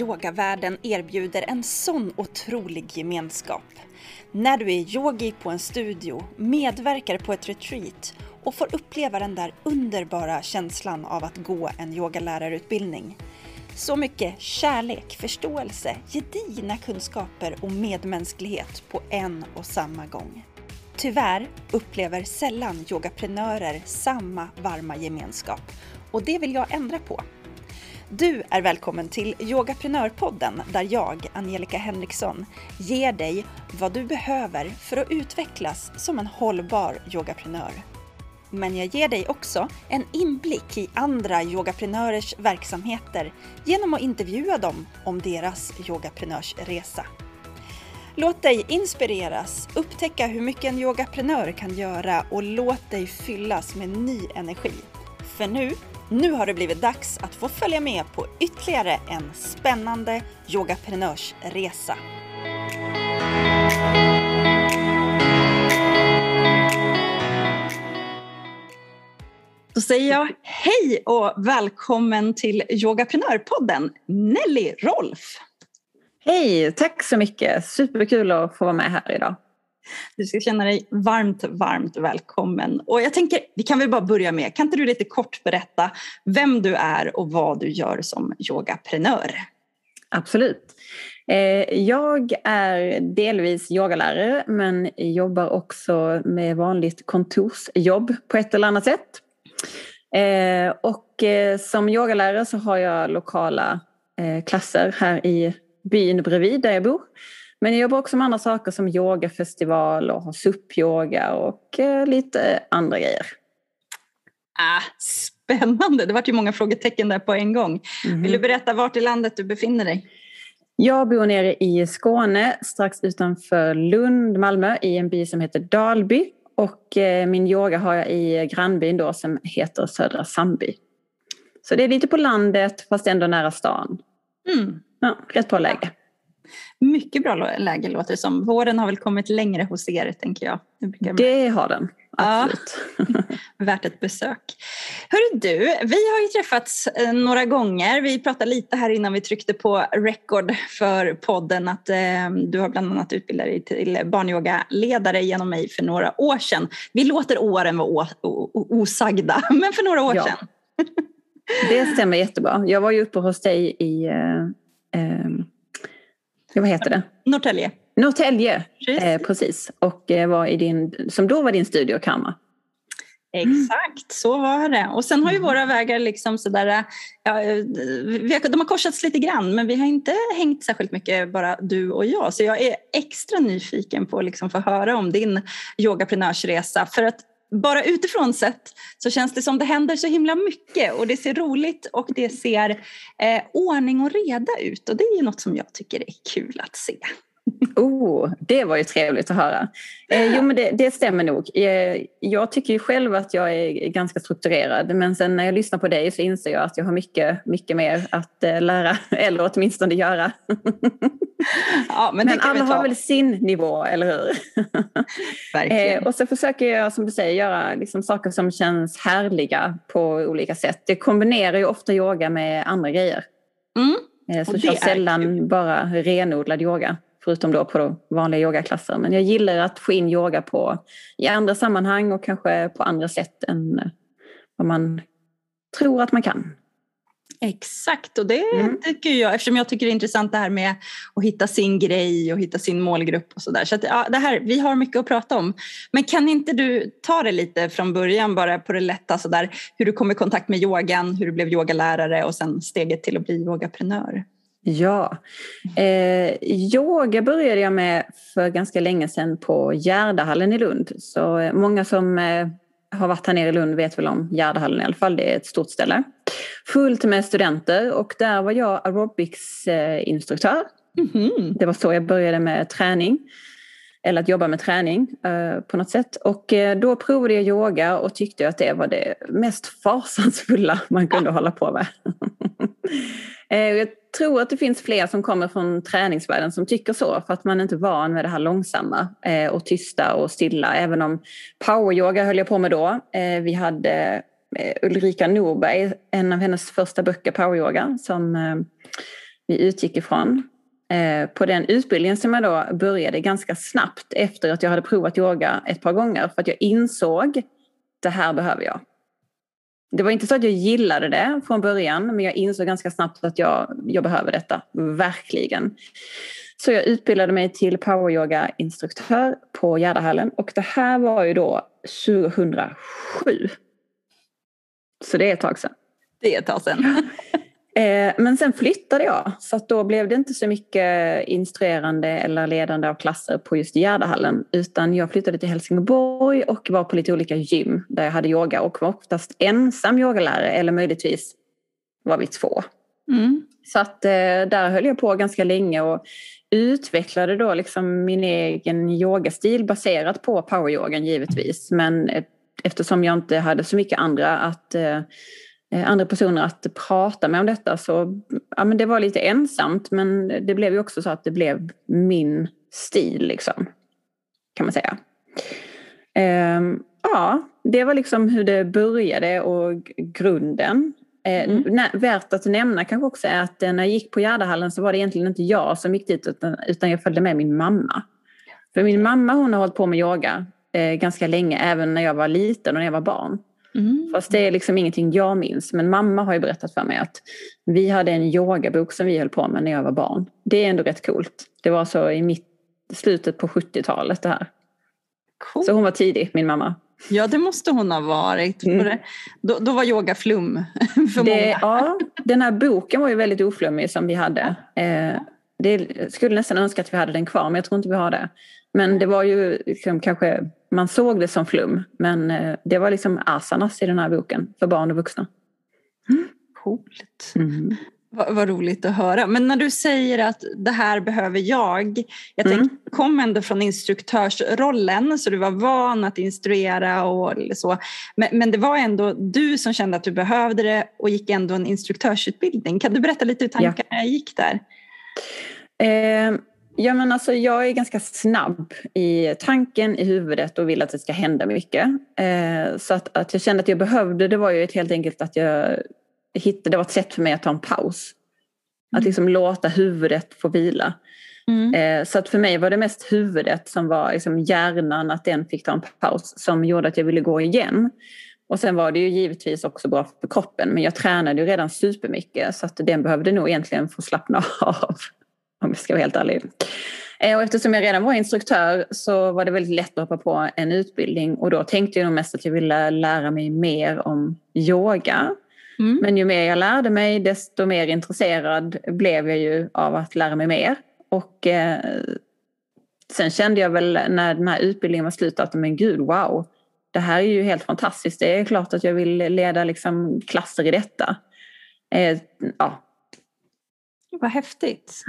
yogavärlden erbjuder en sån otrolig gemenskap. När du är yogi på en studio, medverkar på ett retreat och får uppleva den där underbara känslan av att gå en yogalärarutbildning. Så mycket kärlek, förståelse, gedigna kunskaper och medmänsklighet på en och samma gång. Tyvärr upplever sällan yogaprenörer samma varma gemenskap och det vill jag ändra på. Du är välkommen till Yogaprenörpodden där jag, Angelica Henriksson, ger dig vad du behöver för att utvecklas som en hållbar yogaprenör. Men jag ger dig också en inblick i andra yogaprenörers verksamheter genom att intervjua dem om deras yogaprenörsresa. Låt dig inspireras, upptäcka hur mycket en yogaprenör kan göra och låt dig fyllas med ny energi. För nu, nu har det blivit dags att få följa med på ytterligare en spännande yogaprenörsresa. Då säger jag hej och välkommen till Yogaprenörpodden, Nelly Rolf. Hej, tack så mycket. Superkul att få vara med här idag. Du ska känna dig varmt, varmt välkommen. Och jag tänker, vi kan väl bara börja med, kan inte du lite kort berätta vem du är och vad du gör som yogaprenör? Absolut. Eh, jag är delvis yogalärare men jobbar också med vanligt kontorsjobb på ett eller annat sätt. Eh, och eh, som yogalärare så har jag lokala klasser här i byn bredvid där jag bor. Men jag jobbar också med andra saker som yogafestival och har SUP-yoga och eh, lite andra grejer. Ah, spännande! Det vart ju många frågetecken där på en gång. Mm. Vill du berätta vart i landet du befinner dig? Jag bor nere i Skåne, strax utanför Lund, Malmö, i en by som heter Dalby. Och eh, min yoga har jag i grannbyn då som heter Södra Sandby. Så det är lite på landet fast ändå nära stan. Mm. Ja, rätt bra läge. Mycket bra läge låter det som. Våren har väl kommit längre hos er tänker jag. Det, det har den. Absolut. Ja, värt ett besök. Hörru du, vi har ju träffats eh, några gånger. Vi pratade lite här innan vi tryckte på record för podden att eh, du har bland annat utbildat dig till barnyogaledare genom mig för några år sedan. Vi låter åren vara osagda, men för några år ja. sedan. Det stämmer jättebra. Jag var ju uppe hos dig i eh, eh, vad heter det? Norrtälje. Norrtälje, eh, precis. Och eh, var i din, som då var din studio Karma. Exakt, så var det. Och sen har ju mm. våra vägar liksom sådär, ja, vi har, de har korsats lite grann men vi har inte hängt särskilt mycket bara du och jag. Så jag är extra nyfiken på att liksom få höra om din yogaprenörsresa. För att bara utifrån sett så känns det som det händer så himla mycket och det ser roligt och det ser eh, ordning och reda ut och det är ju något som jag tycker är kul att se. Oh, det var ju trevligt att höra. Eh, jo men det, det, stämmer nog. Eh, jag tycker ju själv att jag är ganska strukturerad men sen när jag lyssnar på dig så inser jag att jag har mycket, mycket mer att eh, lära eller åtminstone göra. Ja, men, men alla har väl sin nivå, eller hur? Verkligen. och så försöker jag som du säger göra liksom saker som känns härliga på olika sätt. Jag kombinerar ju ofta yoga med andra grejer. Mm. Så jag kör sällan kul. bara renodlad yoga. Förutom då på vanliga yogaklasser. Men jag gillar att få in yoga på, i andra sammanhang och kanske på andra sätt än vad man tror att man kan. Exakt, och det mm. tycker jag, eftersom jag tycker det är intressant det här med att hitta sin grej och hitta sin målgrupp och sådär. Så, att, ja, det här, vi har mycket att prata om. Men kan inte du ta det lite från början bara på det lätta sådär, hur du kom i kontakt med yogan, hur du blev yogalärare och sen steget till att bli yogaprenör? Ja, eh, yoga började jag med för ganska länge sedan på Gärdahallen i Lund. Så eh, många som eh, har varit här nere i Lund vet väl om Gärdahallen i alla fall, det är ett stort ställe. Fullt med studenter och där var jag aerobicsinstruktör. Mm -hmm. Det var så jag började med träning. Eller att jobba med träning eh, på något sätt. Och eh, då provade jag yoga och tyckte att det var det mest fasansfulla man kunde hålla på med. Eh, jag tror att det finns fler som kommer från träningsvärlden som tycker så för att man inte är van med det här långsamma eh, och tysta och stilla. Även om poweryoga höll jag på med då. Eh, vi hade eh, Ulrika Norberg, en av hennes första böcker, Poweryoga, som vi utgick ifrån. Eh, på den utbildningen som jag då började ganska snabbt efter att jag hade provat yoga ett par gånger för att jag insåg det här behöver jag. Det var inte så att jag gillade det från början men jag insåg ganska snabbt att jag, jag behöver detta, verkligen. Så jag utbildade mig till poweryoga-instruktör på Gärdahallen och det här var ju då 2007. Så det är ett tag sedan. Det är ett tag sedan. Eh, men sen flyttade jag så då blev det inte så mycket instruerande eller ledande av klasser på just Gärdahallen utan jag flyttade till Helsingborg och var på lite olika gym där jag hade yoga och var oftast ensam yogalärare eller möjligtvis var vi två. Mm. Så att eh, där höll jag på ganska länge och utvecklade då liksom min egen yogastil baserat på poweryogan givetvis men eftersom jag inte hade så mycket andra att Eh, andra personer att prata med om detta. Så ja, men det var lite ensamt men det blev ju också så att det blev min stil liksom. Kan man säga. Um, ja, det var liksom hur det började och grunden. Eh, mm. värt att nämna kanske också är att när jag gick på Gärdahallen så var det egentligen inte jag som gick dit utan, utan jag följde med min mamma. För min mamma hon har hållit på med yoga eh, ganska länge även när jag var liten och när jag var barn. Mm. Fast det är liksom ingenting jag minns. Men mamma har ju berättat för mig att vi hade en yogabok som vi höll på med när jag var barn. Det är ändå rätt coolt. Det var så i mitt, slutet på 70-talet det här. Cool. Så hon var tidig, min mamma. Ja, det måste hon ha varit. Mm. Då, då, var yoga flum för det, många. Ja, den här boken var ju väldigt oflummig som vi hade. Eh, det skulle nästan önska att vi hade den kvar, men jag tror inte vi har det. Men det var ju liksom kanske, man såg det som flum, men eh, det var liksom asanas i den här boken för barn och vuxna. Mm. Coolt. Mm. Vad, vad, roligt att höra. Men när du säger att det här behöver jag. Jag mm. tänkte, du kom ändå från instruktörsrollen så du var van att instruera och så. Men, men, det var ändå du som kände att du behövde det och gick ändå en instruktörsutbildning. Kan du berätta lite hur tankarna ja. gick där? Eh, Ja, men alltså, jag är ganska snabb i tanken, i huvudet och vill att det ska hända mycket. Eh, så att, att jag kände att jag behövde det var ju ett, helt enkelt att jag hittade, det var ett sätt för mig att ta en paus. Att mm. liksom låta huvudet få vila. Mm. Eh, så att för mig var det mest huvudet som var liksom hjärnan, att den fick ta en paus som gjorde att jag ville gå igen. Och sen var det ju givetvis också bra för kroppen men jag tränade ju redan supermycket så att den behövde nog egentligen få slappna av om jag ska vara helt ärlig. Eh, och eftersom jag redan var instruktör så var det väldigt lätt att hoppa på en utbildning och då tänkte jag nog mest att jag ville lära mig mer om yoga. Mm. Men ju mer jag lärde mig desto mer intresserad blev jag ju av att lära mig mer. Och eh, sen kände jag väl när den här utbildningen var slut att men gud wow, det här är ju helt fantastiskt. Det är klart att jag vill leda liksom klasser i detta. Eh, ja. Vad häftigt.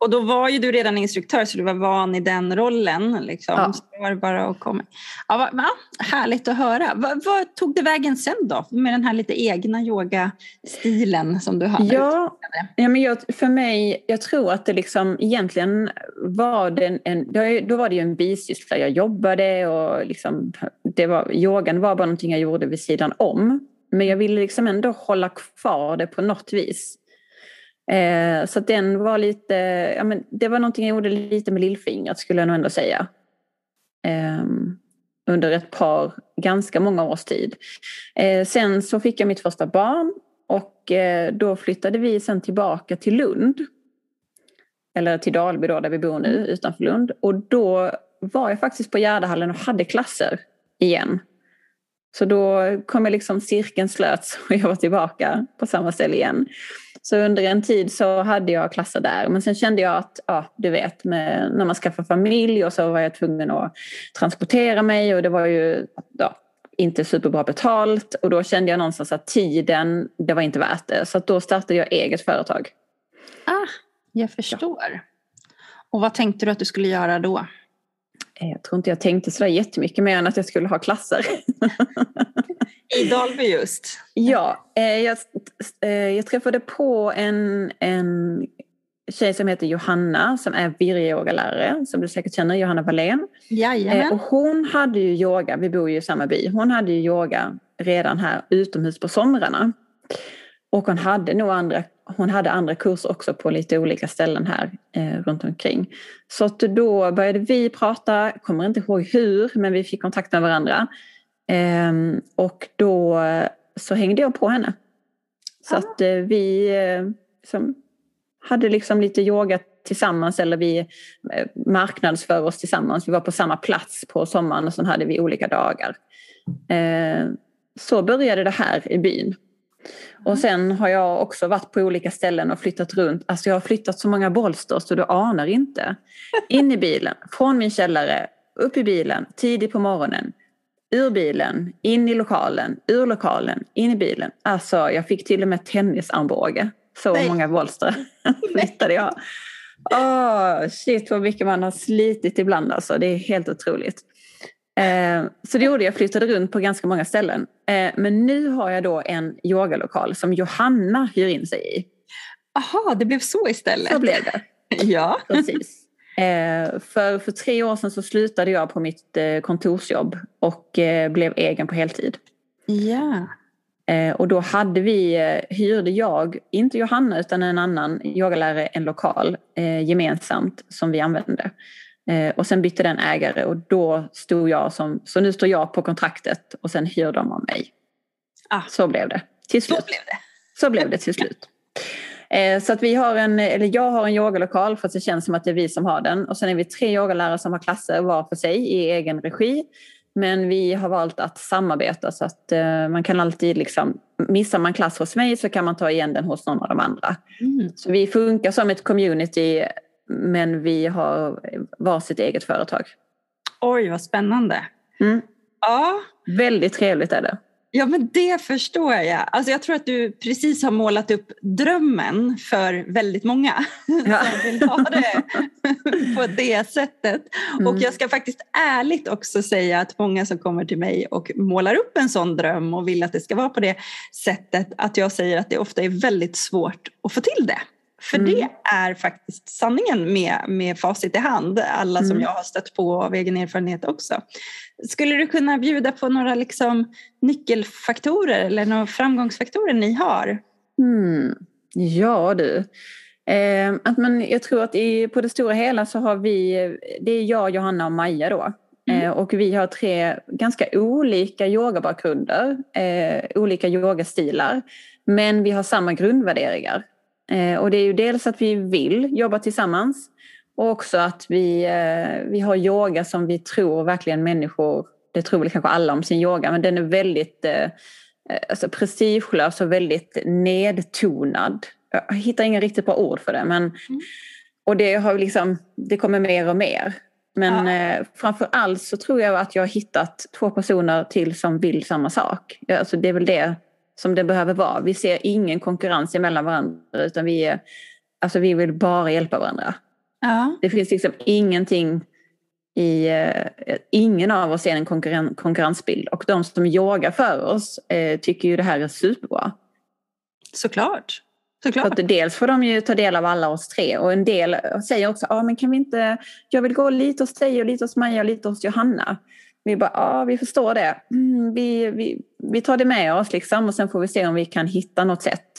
Och då var ju du redan instruktör så du var van i den rollen. Liksom. Ja. Så det var bara att komma. Ja, va, härligt att höra. Vad va, tog det vägen sen då? Med den här lite egna yogastilen som du har? Ja, ja men jag, för mig, jag tror att det liksom egentligen var det en, då var det ju en bisyssla. Jag jobbade och liksom, det var, yogan var bara någonting jag gjorde vid sidan om. Men jag ville liksom ändå hålla kvar det på något vis. Eh, så den var lite, ja, men det var någonting jag gjorde lite med lillfingret skulle jag nog ändå säga. Eh, under ett par, ganska många års tid. Eh, sen så fick jag mitt första barn och eh, då flyttade vi sen tillbaka till Lund. Eller till Dalby då, där vi bor nu, utanför Lund. Och då var jag faktiskt på Gärdehallen och hade klasser igen. Så då kom jag liksom, cirkeln slöts och jag var tillbaka på samma ställe igen. Så under en tid så hade jag klasser där. Men sen kände jag att, ja, du vet, med, när man skaffar familj och så var jag tvungen att transportera mig och det var ju ja, inte superbra betalt. Och då kände jag någonstans att tiden, det var inte värt det. Så då startade jag eget företag. Ah, jag förstår. Ja. Och vad tänkte du att du skulle göra då? Eh, jag tror inte jag tänkte sådär jättemycket mer än att jag skulle ha klasser. I Dalby just? Ja, eh, jag, eh, jag träffade på en, en tjej som heter Johanna som är virryogalärare som du säkert känner, Johanna Wallén. Jajamän. Och hon hade ju yoga, vi bor ju i samma by, hon hade ju yoga redan här utomhus på somrarna. Och hon hade nog andra, hon hade andra kurser också på lite olika ställen här eh, runt omkring. Så att då började vi prata, kommer inte ihåg hur, men vi fick kontakt med varandra. Eh, och då så hängde jag på henne. Så ah. att eh, vi eh, som hade liksom lite yoga tillsammans eller vi eh, marknadsför oss tillsammans. Vi var på samma plats på sommaren och sen hade vi olika dagar. Eh, så började det här i byn. Och sen har jag också varit på olika ställen och flyttat runt. Alltså jag har flyttat så många bolster så du anar inte. In i bilen, från min källare, upp i bilen, tidigt på morgonen. Ur bilen, in i lokalen, ur lokalen, in i bilen. Alltså jag fick till och med tennisarmbåge. Så Nej. många bolster flyttade jag. Oh, shit vad mycket man har slitit ibland alltså. Det är helt otroligt. Eh, så det gjorde jag, flyttade runt på ganska många ställen. Eh, men nu har jag då en yogalokal som Johanna hyr in sig i. Aha, det blev så istället? Så blev det. ja. Precis. Eh, för, för tre år sedan så slutade jag på mitt kontorsjobb och blev egen på heltid. Ja. Och då hade vi, hyrde jag, inte Johanna utan en annan yogalärare, en lokal gemensamt som vi använde. Eh, och sen bytte den ägare och då stod jag som, så nu står jag på kontraktet och sen hyr de av mig. Ah. Så blev det till slut. Så blev det, så blev det till slut. Eh, så att vi har en, eller jag har en yogalokal för att det känns som att det är vi som har den. Och sen är vi tre yogalärare som har klasser var för sig i egen regi. Men vi har valt att samarbeta så att uh, man kan alltid liksom, missar man klass hos mig så kan man ta igen den hos någon av de andra. Mm. Så vi funkar som ett community men vi har varsitt eget företag. Oj, vad spännande. Mm. Ja. Väldigt trevligt är det. Ja, men det förstår jag. Alltså, jag tror att du precis har målat upp drömmen för väldigt många ja. som vill ha det på det sättet. Mm. Och jag ska faktiskt ärligt också säga att många som kommer till mig och målar upp en sån dröm och vill att det ska vara på det sättet, att jag säger att det ofta är väldigt svårt att få till det. För mm. det är faktiskt sanningen med, med facit i hand, alla som mm. jag har stött på av egen erfarenhet också. Skulle du kunna bjuda på några liksom nyckelfaktorer eller några framgångsfaktorer ni har? Mm. Ja du. Eh, att man, jag tror att i, på det stora hela så har vi, det är jag, Johanna och Maja då. Mm. Eh, och vi har tre ganska olika yogabakgrunder, eh, olika yogastilar. Men vi har samma grundvärderingar. Eh, och det är ju dels att vi vill jobba tillsammans och också att vi, eh, vi har yoga som vi tror verkligen människor, det tror väl kanske alla om sin yoga, men den är väldigt eh, alltså prestigelös och väldigt nedtonad. Jag hittar inga riktigt bra ord för det. Men, mm. Och det, har liksom, det kommer mer och mer. Men ja. eh, framför allt så tror jag att jag har hittat två personer till som vill samma sak. Alltså det är väl det som det behöver vara. Vi ser ingen konkurrens mellan varandra utan vi, är, alltså vi vill bara hjälpa varandra. Ja. Det finns liksom ingenting i, eh, ingen av oss ser en konkurren, konkurrensbild och de som yogar för oss eh, tycker ju det här är superbra. Såklart. Såklart. Så att dels får de ju ta del av alla oss tre och en del säger också, ah, men kan vi inte, jag vill gå lite hos dig och lite hos Maja och lite hos Johanna. Vi bara, ja vi förstår det. Mm, vi, vi, vi tar det med oss liksom och sen får vi se om vi kan hitta något sätt.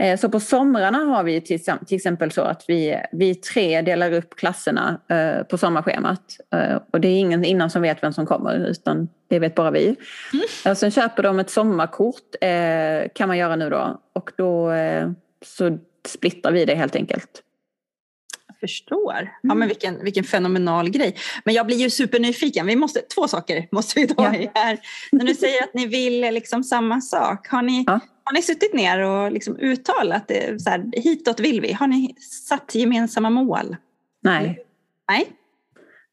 Eh, så på somrarna har vi till, till exempel så att vi, vi tre delar upp klasserna eh, på sommarschemat. Eh, och det är ingen innan som vet vem som kommer utan det vet bara vi. Mm. Sen köper de ett sommarkort kan man göra nu då och då så splittrar vi det helt enkelt förstår. Ja, men mm. vilken, vilken fenomenal grej. Men jag blir ju supernyfiken. Vi måste, två saker måste vi ta ja. i här. När du säger att ni vill liksom samma sak, har ni, ja. har ni suttit ner och liksom uttalat det, så här, hitåt vill vi? Har ni satt gemensamma mål? Nej. Nej?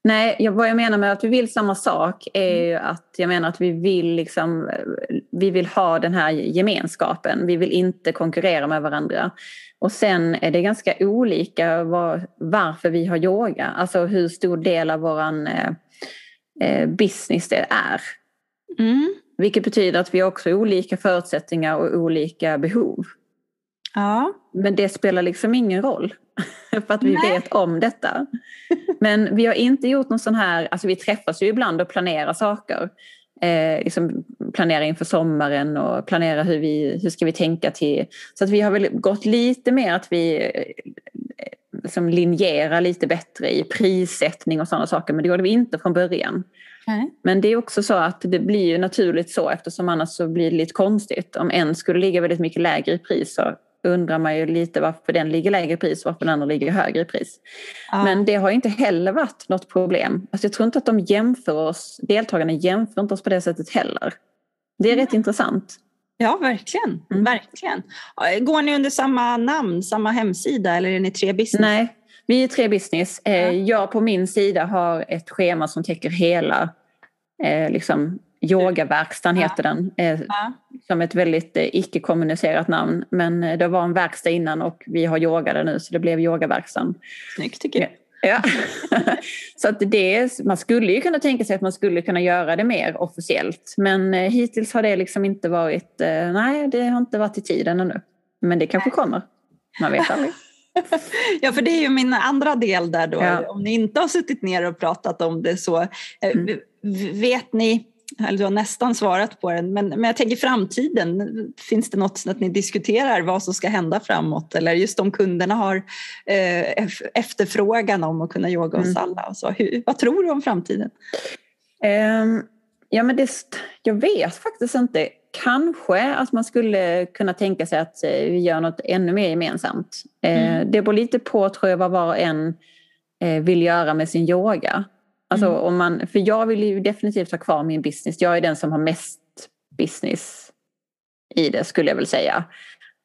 Nej, vad jag menar med att vi vill samma sak är ju att jag menar att vi vill, liksom, vi vill ha den här gemenskapen. Vi vill inte konkurrera med varandra. Och sen är det ganska olika var, varför vi har yoga. Alltså hur stor del av vår eh, eh, business det är. Mm. Vilket betyder att vi också har olika förutsättningar och olika behov. Ja. Men det spelar liksom ingen roll. För att vi Nej. vet om detta. Men vi har inte gjort någon sån här, alltså vi träffas ju ibland och planerar saker. Eh, liksom planera inför sommaren och planera hur vi hur ska vi tänka till. Så att vi har väl gått lite mer att vi eh, liksom linjerar lite bättre i prissättning och sådana saker men det gjorde vi inte från början. Men det är också så att det blir ju naturligt så eftersom annars så blir det lite konstigt. Om en skulle ligga väldigt mycket lägre i pris så undrar man ju lite varför den ligger lägre i pris och varför den andra ligger högre i pris. Ja. Men det har inte heller varit något problem. Alltså jag tror inte att de jämför oss, deltagarna jämför inte oss på det sättet heller. Det är mm. rätt intressant. Ja, verkligen. Mm. verkligen. Går ni under samma namn, samma hemsida eller är ni tre business? Nej, vi är tre business. Eh, ja. Jag på min sida har ett schema som täcker hela eh, liksom, Yogaverkstan heter den. Eh, ja. Som ett väldigt eh, icke-kommunicerat namn. Men eh, det var en verkstad innan och vi har yoga där nu så det blev yogaverkstan. Snyggt tycker jag. Ja. så att det, man skulle ju kunna tänka sig att man skulle kunna göra det mer officiellt. Men eh, hittills har det liksom inte varit, eh, nej det har inte varit i tiden ännu. Men det kanske kommer. Man vet aldrig. ja, för det är ju min andra del där då. Ja. Om ni inte har suttit ner och pratat om det så eh, mm. vet ni eller du har nästan svarat på den, men, men jag tänker framtiden. Finns det något att ni diskuterar vad som ska hända framåt? Eller just om kunderna har eh, efterfrågan om att kunna yoga hos mm. alla. Och så. Hur, vad tror du om framtiden? Um, ja, men det, jag vet faktiskt inte. Kanske att man skulle kunna tänka sig att eh, vi gör något ännu mer gemensamt. Eh, mm. det beror lite på tror jag vad var och en eh, vill göra med sin yoga. Alltså, mm. om man, för jag vill ju definitivt ha kvar min business. Jag är den som har mest business i det skulle jag väl säga.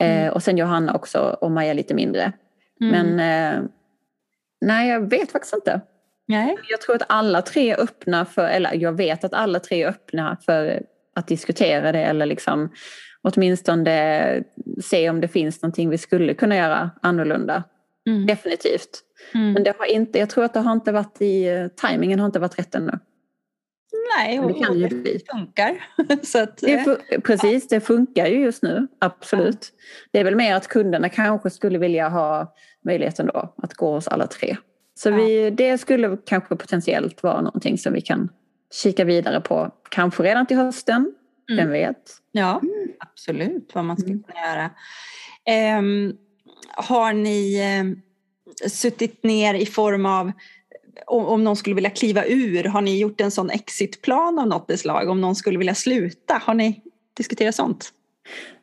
Mm. Eh, och sen Johanna också och Maja lite mindre. Mm. Men eh, nej, jag vet faktiskt inte. Nej. Jag tror att alla tre är öppna för, eller jag vet att alla tre är öppna för att diskutera det eller liksom åtminstone se om det finns någonting vi skulle kunna göra annorlunda. Mm. Definitivt. Mm. Men det har inte, jag tror att det har inte varit i, tajmingen har inte varit rätt ännu. Nej, och det, kan ju bli. funkar. Så att, det, eh, precis, det funkar ju just nu, absolut. Ja. Det är väl mer att kunderna kanske skulle vilja ha möjligheten då att gå hos alla tre. Så ja. vi, det skulle kanske potentiellt vara någonting som vi kan kika vidare på. Kanske redan till hösten, mm. vem vet? Ja, absolut vad man skulle mm. kunna göra. Um, har ni um, suttit ner i form av om, någon skulle vilja kliva ur, har ni gjort en sån exitplan av något slag? Om någon skulle vilja sluta, har ni diskuterat sånt?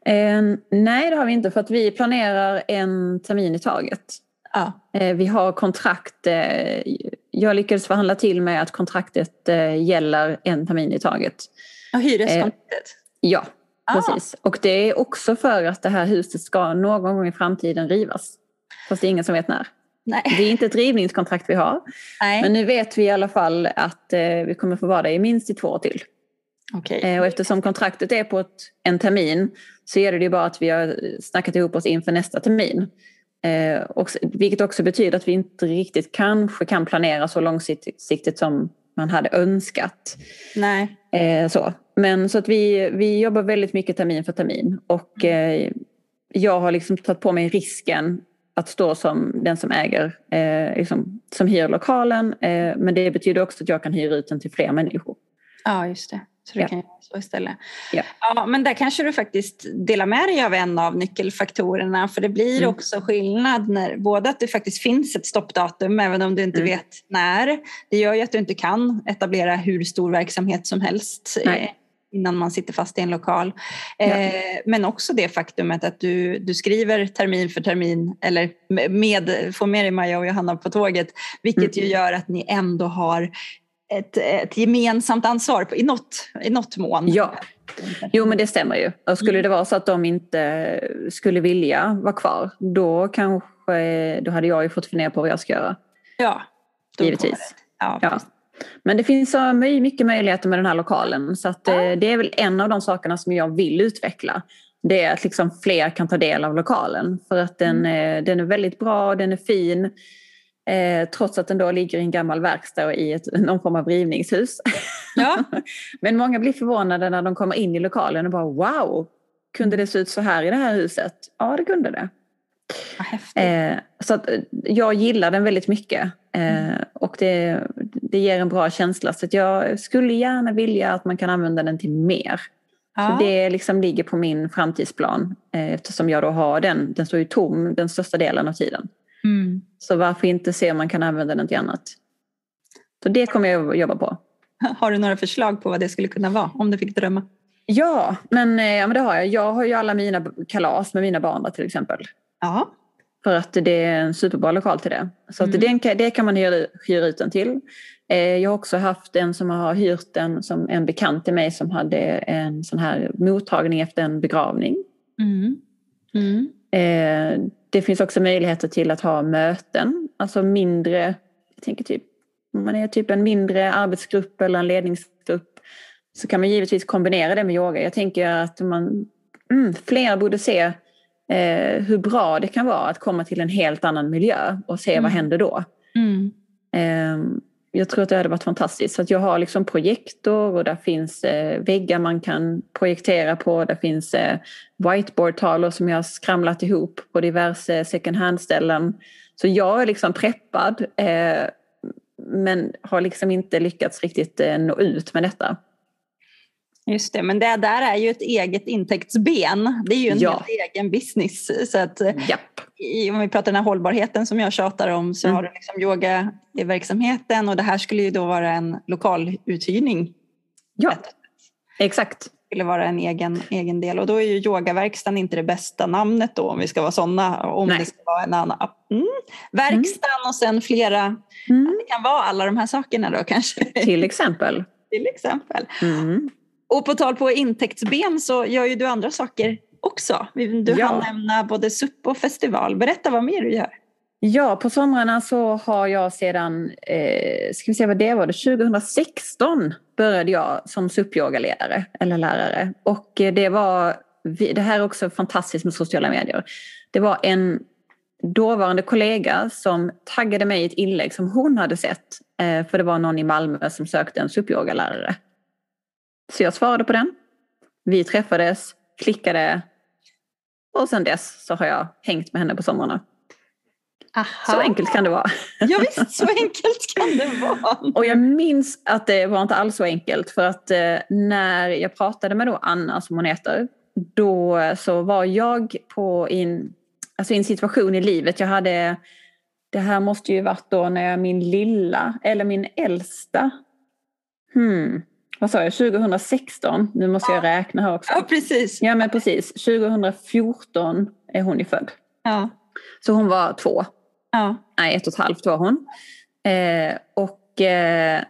Eh, nej, det har vi inte för att vi planerar en termin i taget. Ja. Eh, vi har kontrakt. Eh, jag lyckades förhandla till med att kontraktet eh, gäller en termin i taget. Ja, hyreskontraktet? ja, ah. precis. Och det är också för att det här huset ska någon gång i framtiden rivas. Fast det är ingen som vet när. Nej. Det är inte ett rivningskontrakt vi har. Nej. Men nu vet vi i alla fall att eh, vi kommer få vara där i minst i två år till. Okay. Eh, och eftersom kontraktet är på ett, en termin så är det ju bara att vi har snackat ihop oss inför nästa termin. Eh, och, vilket också betyder att vi inte riktigt kanske kan planera så långsiktigt som man hade önskat. Nej. Eh, så. Men så att vi, vi jobbar väldigt mycket termin för termin. Och eh, jag har liksom tagit på mig risken att stå som den som äger, eh, liksom, som hyr lokalen. Eh, men det betyder också att jag kan hyra ut den till fler människor. Ja, just det. Så det ja. kan göra så istället. Ja. ja, men där kanske du faktiskt delar med dig av en av nyckelfaktorerna. För det blir mm. också skillnad när både att det faktiskt finns ett stoppdatum även om du inte mm. vet när. Det gör ju att du inte kan etablera hur stor verksamhet som helst. Nej. Innan man sitter fast i en lokal. Ja. Eh, men också det faktumet att du, du skriver termin för termin eller med, får med dig Maja och Johanna på tåget vilket mm. ju gör att ni ändå har ett, ett gemensamt ansvar på, i, något, i något mån. Ja, jo men det stämmer ju. Och skulle mm. det vara så att de inte skulle vilja vara kvar då kanske då hade jag ju fått fundera på vad jag ska göra. Ja, givetvis. Ja, ja. Men det finns så mycket möjligheter med den här lokalen så att ja. Eh, det är väl en av de sakerna som jag vill utveckla. Det är att liksom fler kan ta del av lokalen för att den, mm. den är väldigt bra, den är fin. Eh, trots att den då ligger i en gammal verkstad i ett, någon form av rivningshus. Ja. Men många blir förvånade när de kommer in i lokalen och bara wow, kunde det se ut så här i det här huset? Ja, det kunde det. Eh, så jag gillar den väldigt mycket. Eh, mm. Och det, det ger en bra känsla. Så jag skulle gärna vilja att man kan använda den till mer. Ja. Så det liksom ligger på min framtidsplan eh, eftersom jag då har den. Den står ju tom den största delen av tiden. Mm. Så varför inte se om man kan använda den till annat. Så det kommer jag att jobba på. Har du några förslag på vad det skulle kunna vara om du fick drömma? Ja, men, eh, ja, men det har jag. Jag har ju alla mina kalas med mina barn till exempel. Ja. För att det är en superbra lokal till det. Så att mm. det, det kan man hyra, hyra ut den till. Eh, jag har också haft en som har hyrt den som en bekant till mig som hade en sån här mottagning efter en begravning. Mm. Mm. Eh, det finns också möjligheter till att ha möten, alltså mindre, jag tänker typ, om man är typ en mindre arbetsgrupp eller en ledningsgrupp så kan man givetvis kombinera det med yoga. Jag tänker att man, mm, fler borde se eh, hur bra det kan vara att komma till en helt annan miljö och se mm. vad händer då. Mm. Eh, jag tror att det hade varit fantastiskt. Så att jag har liksom projektor och där finns eh, väggar man kan projektera på. Där finns eh, whiteboardtavlor som jag har skramlat ihop på diverse second hand-ställen. Så jag är liksom preppad eh, men har liksom inte lyckats riktigt eh, nå ut med detta. Just det, men det där är ju ett eget intäktsben. Det är ju en ja. helt egen business. Så att, Japp. om vi pratar den här hållbarheten som jag tjatar om så mm. har du liksom yoga i verksamheten och det här skulle ju då vara en lokal uthyrning. Ja, exakt. Det skulle vara en egen, egen del och då är ju yogaverkstan inte det bästa namnet då om vi ska vara sådana. Om Nej. det ska vara en annan. Mm. Verkstan mm. och sen flera, mm. det kan vara alla de här sakerna då kanske. Till exempel. Till exempel. Mm. Och på tal på intäktsben så gör ju du andra saker också. Du ja. hann nämna både SUP och festival. Berätta vad mer du gör. Ja, på somrarna så har jag sedan, eh, ska vi se vad det var, 2016 började jag som SUP-yogaledare eller lärare. Och eh, det var, det här är också fantastiskt med sociala medier. Det var en dåvarande kollega som taggade mig i ett inlägg som hon hade sett. Eh, för det var någon i Malmö som sökte en SUP-yogalärare. Så jag svarade på den. Vi träffades, klickade och sen dess så har jag hängt med henne på somrarna. Aha. Så enkelt kan det vara. Ja visst, så enkelt kan det vara. och jag minns att det var inte alls så enkelt för att eh, när jag pratade med då Anna som hon heter, då så var jag på in, alltså en situation i livet. Jag hade, det här måste ju varit då när jag min lilla, eller min äldsta, hmm, vad sa jag, 2016, nu måste jag räkna här också. Ja, precis. Ja, men precis. 2014 är hon ju född. Ja. Så hon var två. Ja. Nej, ett och ett halvt var hon. Eh, och eh,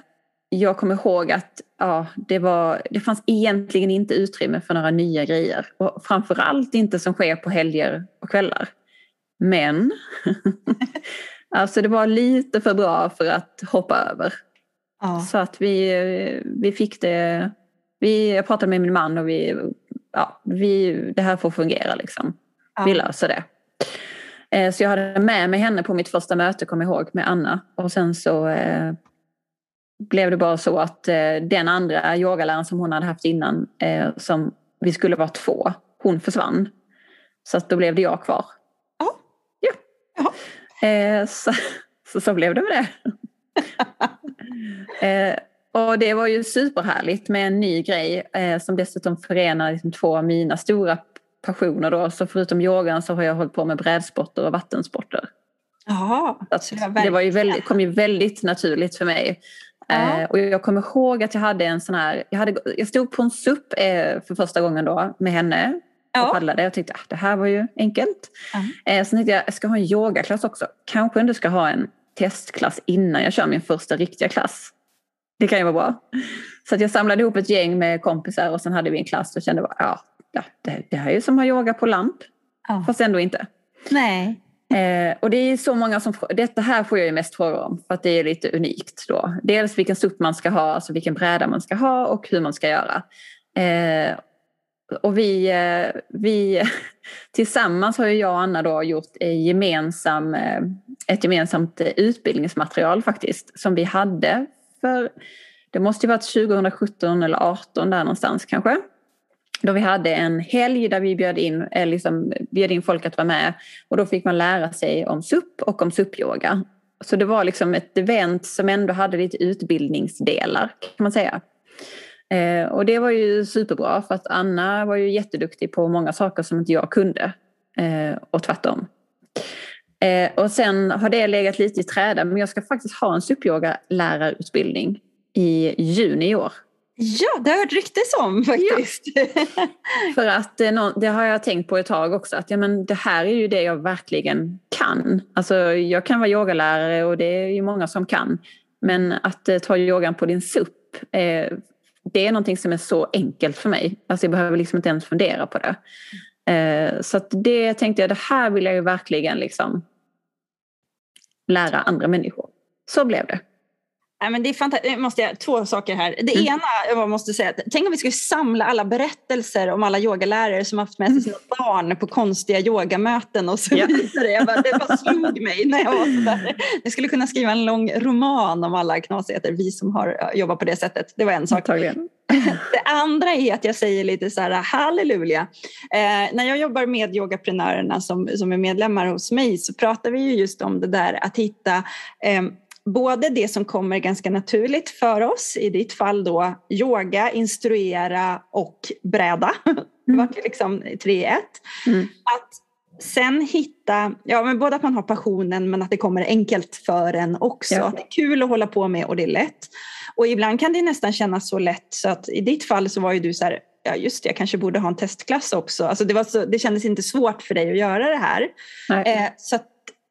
jag kommer ihåg att ja, det, var, det fanns egentligen inte utrymme för några nya grejer. Och framförallt inte som sker på helger och kvällar. Men alltså det var lite för bra för att hoppa över. Ja. Så att vi, vi fick det. Vi, jag pratade med min man och vi, ja, vi, det här får fungera liksom. Ja. Vi löser det. Eh, så jag hade med mig henne på mitt första möte, kom jag ihåg, med Anna. Och sen så eh, blev det bara så att eh, den andra yogaläraren som hon hade haft innan, eh, som vi skulle vara två, hon försvann. Så att då blev det jag kvar. Ja. ja. Eh, så, så, så blev det med det. Eh, och det var ju superhärligt med en ny grej eh, som dessutom förenar liksom två av mina stora passioner. Då. Så förutom yogan så har jag hållit på med brädsporter och vattensporter. Jaha, det, det var ju väldigt, kom ju väldigt naturligt för mig. Eh, och jag kommer ihåg att jag hade en sån här, jag, hade, jag stod på en SUP eh, för första gången då med henne ja. och paddlade. Jag tänkte att ah, det här var ju enkelt. Ja. Eh, sen tänkte jag, jag ska ha en yogaklass också. Kanske ändå ska ha en testklass innan jag kör min första riktiga klass. Det kan ju vara bra. Så att jag samlade ihop ett gäng med kompisar och sen hade vi en klass och kände bara, ja, det, det här är ju som att ha yoga på land. Ja. Fast ändå inte. Nej. Eh, och det är så många som Detta här får jag ju mest frågor om för att det är lite unikt då. Dels vilken SUP man ska ha, alltså vilken bräda man ska ha och hur man ska göra. Eh, och vi, eh, vi tillsammans har ju jag och Anna då gjort gemensam, eh, ett gemensamt eh, utbildningsmaterial faktiskt som vi hade för, det måste ju varit 2017 eller 2018 där någonstans kanske. Då vi hade en helg där vi bjöd in, liksom, bjöd in folk att vara med och då fick man lära sig om SUP och om SUP-yoga. Så det var liksom ett event som ändå hade lite utbildningsdelar kan man säga. Eh, och det var ju superbra för att Anna var ju jätteduktig på många saker som inte jag kunde. Eh, och tvärtom. Eh, och sen har det legat lite i träda men jag ska faktiskt ha en supyoga-lärarutbildning i juni i år. Ja, det har jag hört ryktes om faktiskt. Ja. För att eh, det har jag tänkt på ett tag också, att ja, men det här är ju det jag verkligen kan. Alltså, jag kan vara yogalärare och det är ju många som kan. Men att eh, ta yogan på din SUP, eh, det är någonting som är så enkelt för mig. Alltså jag behöver liksom inte ens fundera på det. Eh, så att det tänkte jag, det här vill jag ju verkligen liksom lära andra människor. Så blev det. Nej, men det är fantastiskt. Måste jag, två saker här. Det mm. ena, jag måste säga, tänk om vi skulle samla alla berättelser om alla yogalärare som haft med sig sina mm. barn på konstiga yogamöten och så vidare. Jag bara, det bara slog mig när jag var sådär. Jag skulle kunna skriva en lång roman om alla knasigheter, vi som har jobbat på det sättet. Det var en sak. Antagligen. Det andra är att jag säger lite så här halleluja. Eh, när jag jobbar med yogaprenörerna som, som är medlemmar hos mig så pratar vi ju just om det där att hitta eh, både det som kommer ganska naturligt för oss, i ditt fall då yoga, instruera och bräda. Mm. Det var liksom tre i ett. Mm. Att sen hitta, ja men både att man har passionen men att det kommer enkelt för en också. Ja. Att det är kul att hålla på med och det är lätt. Och ibland kan det nästan kännas så lätt så att i ditt fall så var ju du så här, ja just det, jag kanske borde ha en testklass också. Alltså det, var så, det kändes inte svårt för dig att göra det här. Eh, så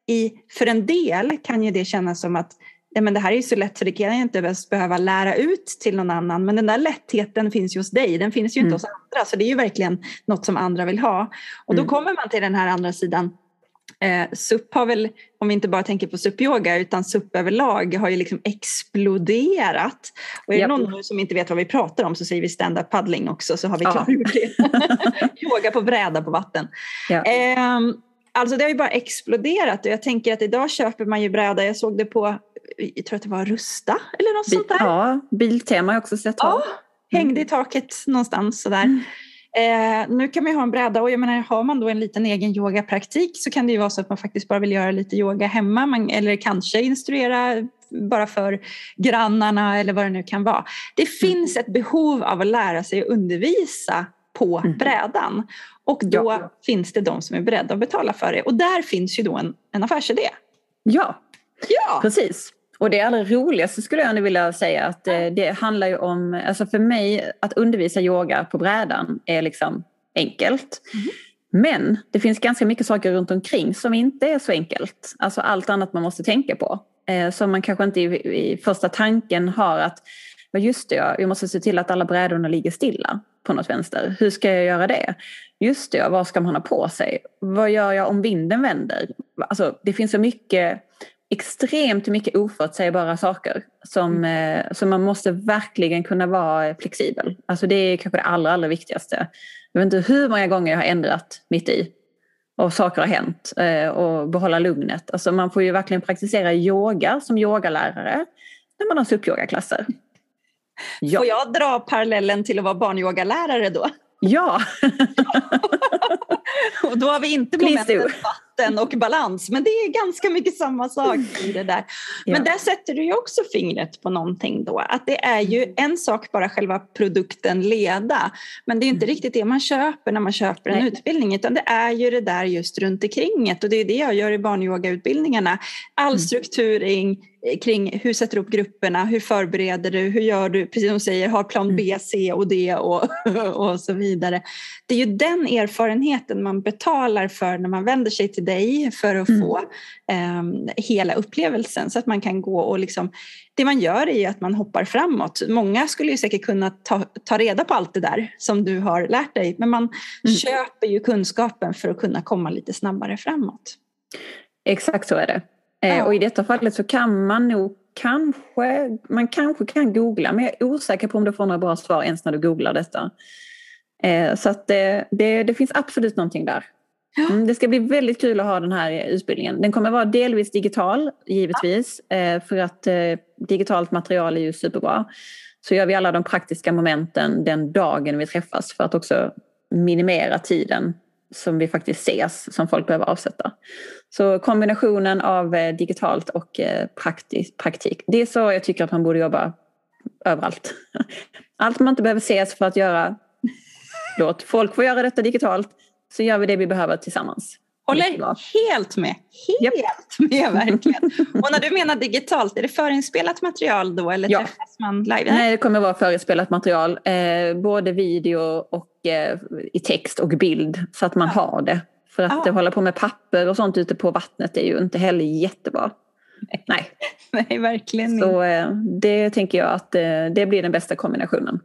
i, för en del kan ju det kännas som att ja, men det här är så lätt så det kan jag inte behöva lära ut till någon annan. Men den där lättheten finns ju hos dig, den finns ju inte mm. hos andra. Så det är ju verkligen något som andra vill ha. Och då mm. kommer man till den här andra sidan. Eh, SUP har väl, om vi inte bara tänker på SUP-yoga, utan SUP överlag har ju liksom exploderat. Och är det yep. någon som inte vet vad vi pratar om så säger vi stand-up paddling också så har vi klargjort det. Yoga på bräda på vatten. Ja. Eh, Alltså det har ju bara exploderat och jag tänker att idag köper man ju bräda. Jag såg det på, jag tror att det var Rusta eller något Bil, sånt där. Ja, Biltema har jag också sett. Ja, hängde i taket någonstans sådär. Mm. Eh, nu kan man ju ha en bräda och jag menar, har man då en liten egen yogapraktik så kan det ju vara så att man faktiskt bara vill göra lite yoga hemma man, eller kanske instruera bara för grannarna eller vad det nu kan vara. Det mm. finns ett behov av att lära sig att undervisa på mm. brädan. Och då ja. finns det de som är beredda att betala för det. Och där finns ju då en, en affärsidé. Ja, ja, precis. Och det allra roligaste skulle jag nu vilja säga att det, eh, det handlar ju om, alltså för mig att undervisa yoga på brädan är liksom enkelt. Mm. Men det finns ganska mycket saker runt omkring som inte är så enkelt. Alltså allt annat man måste tänka på. Eh, som man kanske inte i, i första tanken har att just det, jag måste se till att alla brädorna ligger stilla på något vänster. Hur ska jag göra det? Just det, vad ska man ha på sig? Vad gör jag om vinden vänder? Alltså, det finns så mycket, extremt mycket oförutsägbara saker som, mm. eh, som man måste verkligen kunna vara flexibel. Alltså det är kanske det allra, allra viktigaste. Jag vet inte hur många gånger jag har ändrat mitt i och saker har hänt eh, och behålla lugnet. Alltså man får ju verkligen praktisera yoga som yogalärare när man har SUP-yogaklasser. Ja. Får jag dra parallellen till att vara barnyogalärare då? Ja! och då har vi inte momentet vatten och balans, men det är ganska mycket samma sak i det där. Men ja. där sätter du ju också fingret på någonting då, att det är ju en sak bara själva produkten leda, men det är inte mm. riktigt det man köper när man köper en Nej. utbildning, utan det är ju det där just runt omkring och det är det jag gör i barnyogautbildningarna. All mm. strukturering, Eh, kring hur sätter du upp grupperna, hur förbereder du, hur gör du, precis som du säger, har plan B, mm. C och D och, och så vidare. Det är ju den erfarenheten man betalar för när man vänder sig till dig för att mm. få um, hela upplevelsen så att man kan gå och liksom, det man gör är ju att man hoppar framåt. Många skulle ju säkert kunna ta, ta reda på allt det där som du har lärt dig men man mm. köper ju kunskapen för att kunna komma lite snabbare framåt. Exakt så är det. Eh, ja. Och i detta fallet så kan man nog kanske, man kanske kan googla men jag är osäker på om du får några bra svar ens när du googlar detta. Eh, så att det, det, det finns absolut någonting där. Mm, det ska bli väldigt kul att ha den här utbildningen. Den kommer vara delvis digital givetvis. Eh, för att digitalt material är ju superbra. Så gör vi alla de praktiska momenten den dagen vi träffas för att också minimera tiden som vi faktiskt ses som folk behöver avsätta. Så kombinationen av eh, digitalt och eh, praktisk, praktik. Det är så jag tycker att man borde jobba överallt. Allt man inte behöver ses för att göra, låt folk få göra detta digitalt så gör vi det vi behöver tillsammans. Håller helt med. Helt yep. med verkligen. Och när du menar digitalt, är det förinspelat material då eller ja. träffas man live? Nej, det kommer vara förinspelat material. Eh, både video och eh, i text och bild så att man ja. har det. För att ja. hålla på med papper och sånt ute på vattnet är ju inte heller jättebra. Nej, Nej verkligen Så eh, det tänker jag att eh, det blir den bästa kombinationen.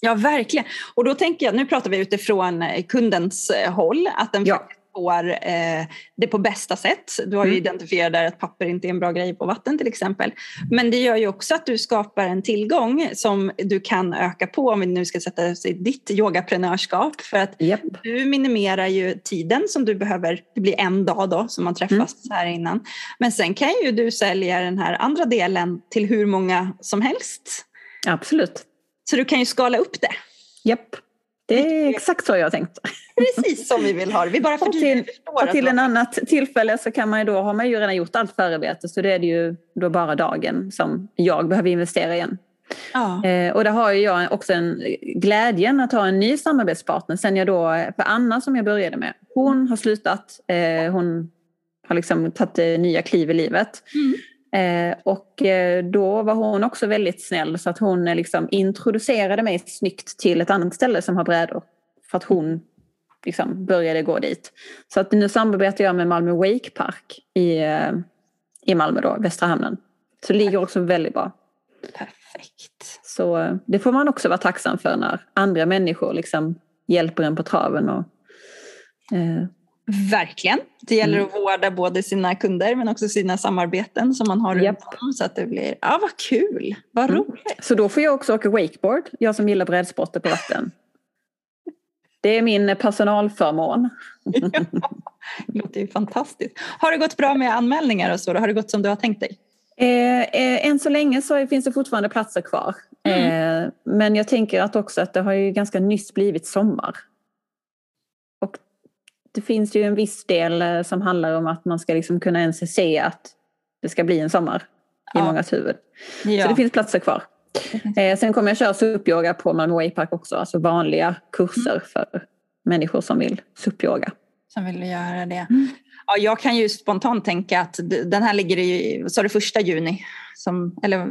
Ja, verkligen. Och då tänker jag, nu pratar vi utifrån eh, kundens håll, att den ja får eh, det på bästa sätt. Du har ju mm. identifierat där att papper inte är en bra grej på vatten till exempel. Men det gör ju också att du skapar en tillgång som du kan öka på om vi nu ska sätta oss i ditt yogaprenörskap. För att yep. du minimerar ju tiden som du behöver, det blir en dag då som man träffas mm. här innan. Men sen kan ju du sälja den här andra delen till hur många som helst. Absolut. Så du kan ju skala upp det. Japp. Yep. Det är exakt så jag har tänkt. Precis som vi vill ha det. Vi bara och till, och till en annat tillfälle så kan man ju då, har man ju redan gjort allt förarbete så det är det ju då bara dagen som jag behöver investera igen. Ja. Eh, och där har ju jag också en glädjen att ha en ny samarbetspartner sen jag då, för Anna som jag började med, hon har slutat, eh, hon har liksom tagit nya kliv i livet. Mm. Eh, och eh, då var hon också väldigt snäll så att hon eh, liksom introducerade mig snyggt till ett annat ställe som har brädor. För att hon liksom började gå dit. Så att nu samarbetar jag med Malmö Wake Park i, i Malmö då, Västra Hamnen. Så det ligger också väldigt bra. Perfekt. Så det får man också vara tacksam för när andra människor liksom hjälper en på traven och eh, Verkligen. Det gäller mm. att vårda både sina kunder men också sina samarbeten som man har runt om. Så att det blir, ja vad kul, vad mm. roligt. Så då får jag också åka wakeboard, jag som gillar brädsporter på vatten. Det är min personalförmån. ja, det låter ju fantastiskt. Har det gått bra med anmälningar och så? Har det gått som du har tänkt dig? Eh, eh, än så länge så finns det fortfarande platser kvar. Mm. Eh, men jag tänker att också att det har ju ganska nyss blivit sommar det finns ju en viss del eh, som handlar om att man ska liksom kunna ens se att det ska bli en sommar i ja. mångas huvud. Ja. Så det finns platser kvar. Eh, sen kommer jag köra SUP-yoga på Malmö Waypark också, alltså vanliga kurser mm. för människor som vill SUP-yoga. Som vill göra det. Mm. Ja, jag kan ju spontant tänka att den här ligger i, sa du första juni? Som, eller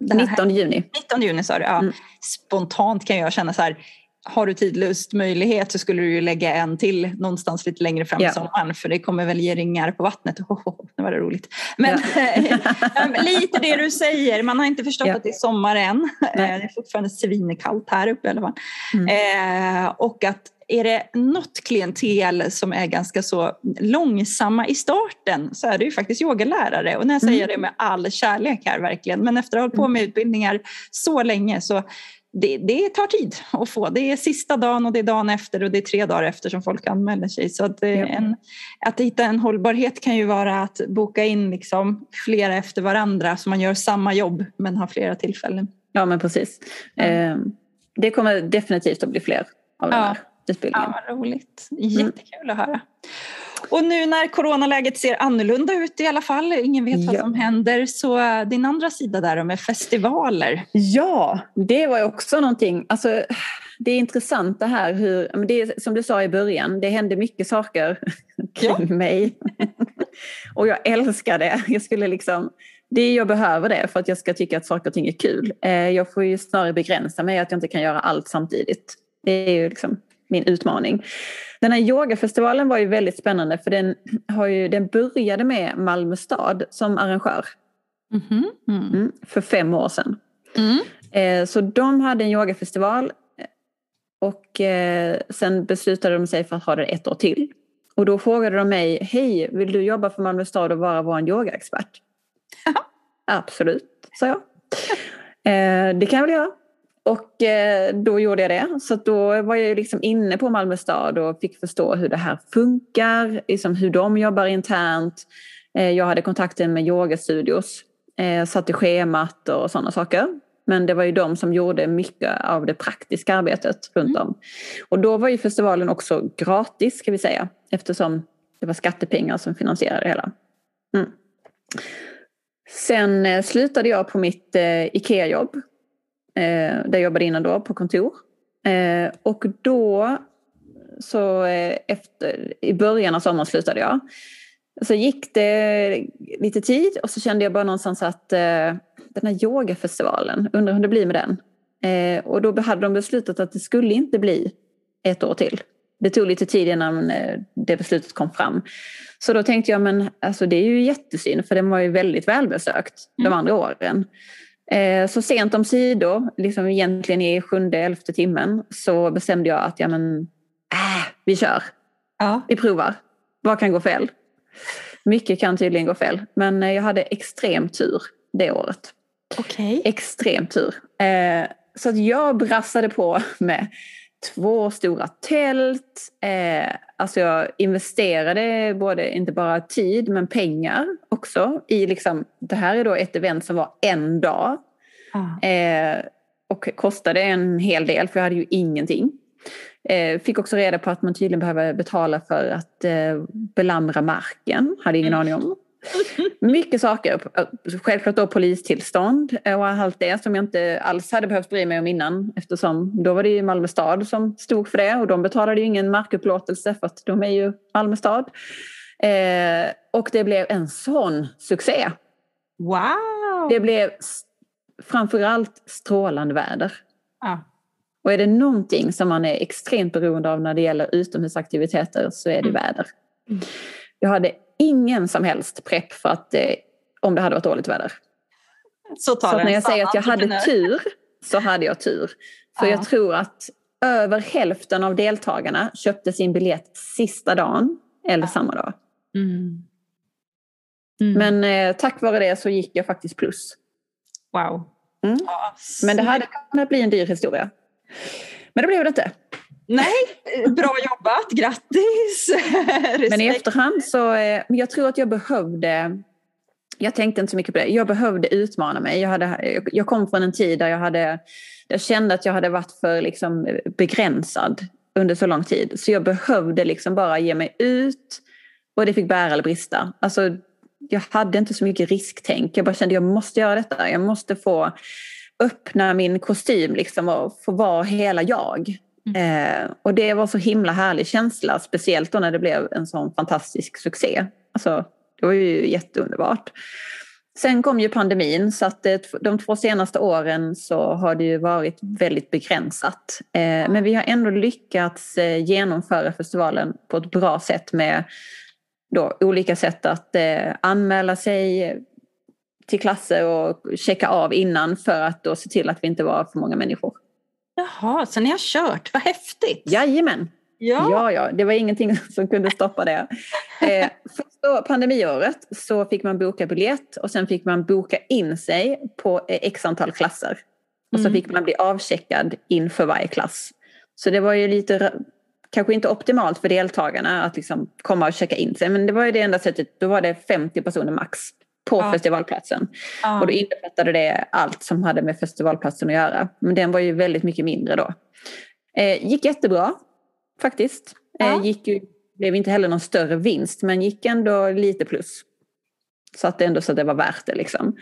19 juni. 19 juni sa du, ja. Mm. Spontant kan jag känna så här, har du tidlöst möjlighet så skulle du ju lägga en till någonstans lite längre fram i yeah. sommaren för det kommer väl ge ringar på vattnet. Oh, oh, det var det roligt. Men yeah. lite det du säger, man har inte förstått yeah. att det är sommar än. det är fortfarande svinkallt här uppe i alla fall. Mm. Eh, och att är det något klientel som är ganska så långsamma i starten så är det ju faktiskt yogalärare. Och när jag säger mm. det med all kärlek här verkligen, men efter att ha hållit på med mm. utbildningar så länge så det, det, tar tid att få. Det är sista dagen och det är dagen efter och det är tre dagar efter som folk anmäler sig. Så att, en, att hitta en hållbarhet kan ju vara att boka in liksom flera efter varandra så man gör samma jobb men har flera tillfällen. Ja men precis. Ja. Eh, det kommer definitivt att bli fler av den här utbildningen. Ja, vad roligt. Jättekul mm. att höra. Och nu när coronaläget ser annorlunda ut i alla fall, ingen vet vad som händer, så äh, din andra sida där med festivaler. Ja, det var ju också någonting, alltså det är intressant det här hur, det är, som du sa i början, det händer mycket saker kring ja. mig. och jag älskar det. Jag skulle liksom, det jag behöver det för att jag ska tycka att saker och ting är kul. Eh, jag får ju snarare begränsa mig att jag inte kan göra allt samtidigt. Det är ju liksom min utmaning. Den här yogafestivalen var ju väldigt spännande för den, har ju, den började med Malmö stad som arrangör. Mm -hmm. mm, för fem år sedan. Mm. Eh, så de hade en yogafestival och eh, sen beslutade de sig för att ha det ett år till. Och då frågade de mig, hej, vill du jobba för Malmö stad och vara vår yogaexpert? Absolut, sa jag. Eh, det kan jag väl göra. Och eh, då gjorde jag det. Så då var jag liksom inne på Malmö stad och fick förstå hur det här funkar, liksom hur de jobbar internt. Eh, jag hade kontakten med yogastudios, eh, satte schemat och sådana saker. Men det var ju de som gjorde mycket av det praktiska arbetet runt om. Och då var ju festivalen också gratis ska vi säga. Eftersom det var skattepengar som finansierade det hela. Mm. Sen slutade jag på mitt IKEA-jobb. Eh, där jag jobbade innan då på kontor. Eh, och då så eh, efter, i början av sommaren slutade jag. Så gick det lite tid och så kände jag bara någonstans att eh, den här yogafestivalen, undrar hur det blir med den. Eh, och då hade de beslutat att det skulle inte bli ett år till. Det tog lite tid innan eh, det beslutet kom fram. Så då tänkte jag, men alltså det är ju jättesynd för den var ju väldigt välbesökt mm. de andra åren. Eh, så sent om sidor, liksom egentligen i sjunde, elfte timmen, så bestämde jag att ja, men, äh, vi kör. Ja. Vi provar. Vad kan gå fel? Mycket kan tydligen gå fel. Men eh, jag hade extrem tur det året. Okay. Extrem tur. Eh, så att jag brassade på med två stora tält. Eh, alltså jag investerade både, inte bara tid, men pengar också. I liksom, det här är då ett event som var en dag. Ah. Eh, och kostade en hel del, för jag hade ju ingenting. Eh, fick också reda på att man tydligen behöver betala för att eh, belamra marken. Hade ingen mm. aning om. Mycket saker. Självklart då polistillstånd och allt det som jag inte alls hade behövt bry mig om innan eftersom då var det ju Malmö stad som stod för det och de betalade ju ingen markupplåtelse för att de är ju Malmö stad. Eh, och det blev en sån succé. Wow! Det blev framförallt strålande väder. Ah. Och är det någonting som man är extremt beroende av när det gäller utomhusaktiviteter så är det mm. väder. Jag hade ingen som helst prepp för att eh, om det hade varit dåligt väder. Så, så när jag säger att jag hade tur så hade jag tur. För ja. jag tror att över hälften av deltagarna köpte sin biljett sista dagen eller ja. samma dag. Mm. Mm. Men eh, tack vare det så gick jag faktiskt plus. Wow. Mm. Ja, Men det hade kunnat bli en dyr historia. Men det blev det inte. Nej, bra jobbat, grattis! Men i efterhand så, eh, jag tror att jag behövde jag tänkte inte så mycket på det. Jag behövde utmana mig. Jag, hade, jag kom från en tid där jag, hade, jag kände att jag hade varit för liksom begränsad under så lång tid. Så jag behövde liksom bara ge mig ut och det fick bära eller brista. Alltså, jag hade inte så mycket risktänk. Jag bara kände att jag måste göra detta. Jag måste få öppna min kostym liksom och få vara hela jag. Mm. Eh, och det var så himla härlig känsla, speciellt då när det blev en sån fantastisk succé. Alltså, det var ju jätteunderbart. Sen kom ju pandemin så att eh, de två senaste åren så har det ju varit väldigt begränsat. Eh, men vi har ändå lyckats eh, genomföra festivalen på ett bra sätt med då olika sätt att eh, anmäla sig till klasser och checka av innan för att då se till att vi inte var för många människor. Jaha, så ni har kört, vad häftigt! Jajamän! Ja. ja, ja, det var ingenting som kunde stoppa det. Eh, första pandemiåret så fick man boka biljett och sen fick man boka in sig på eh, x antal klasser. Och så mm. fick man bli avcheckad inför varje klass. Så det var ju lite, kanske inte optimalt för deltagarna att liksom komma och checka in sig, men det var ju det enda sättet, då var det 50 personer max på ja. festivalplatsen. Ja. Och då innefattade det allt som hade med festivalplatsen att göra. Men den var ju väldigt mycket mindre då. Eh, gick jättebra faktiskt. Ja. Eh, gick ju, blev inte heller någon större vinst men gick ändå lite plus. Så att det ändå så att det var värt det liksom.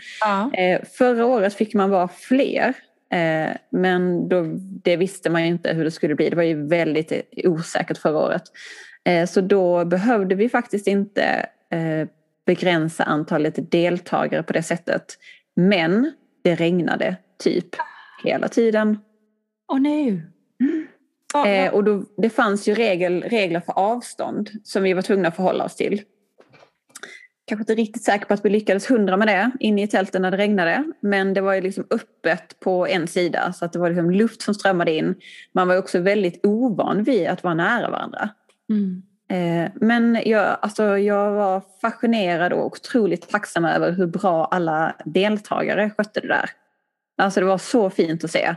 Eh, förra året fick man vara fler. Eh, men då, det visste man ju inte hur det skulle bli. Det var ju väldigt osäkert förra året. Eh, så då behövde vi faktiskt inte eh, begränsa antalet deltagare på det sättet. Men det regnade typ hela tiden. Åh oh, nej! Eh, och då, det fanns ju regel, regler för avstånd som vi var tvungna att förhålla oss till. Kanske inte riktigt säker på att vi lyckades hundra med det inne i tälten när det regnade. Men det var ju liksom öppet på en sida så att det var liksom luft som strömmade in. Man var också väldigt ovan vid att vara nära varandra. Mm. Eh, men jag, alltså jag var fascinerad och otroligt tacksam över hur bra alla deltagare skötte det där. Alltså det var så fint att se. Mm.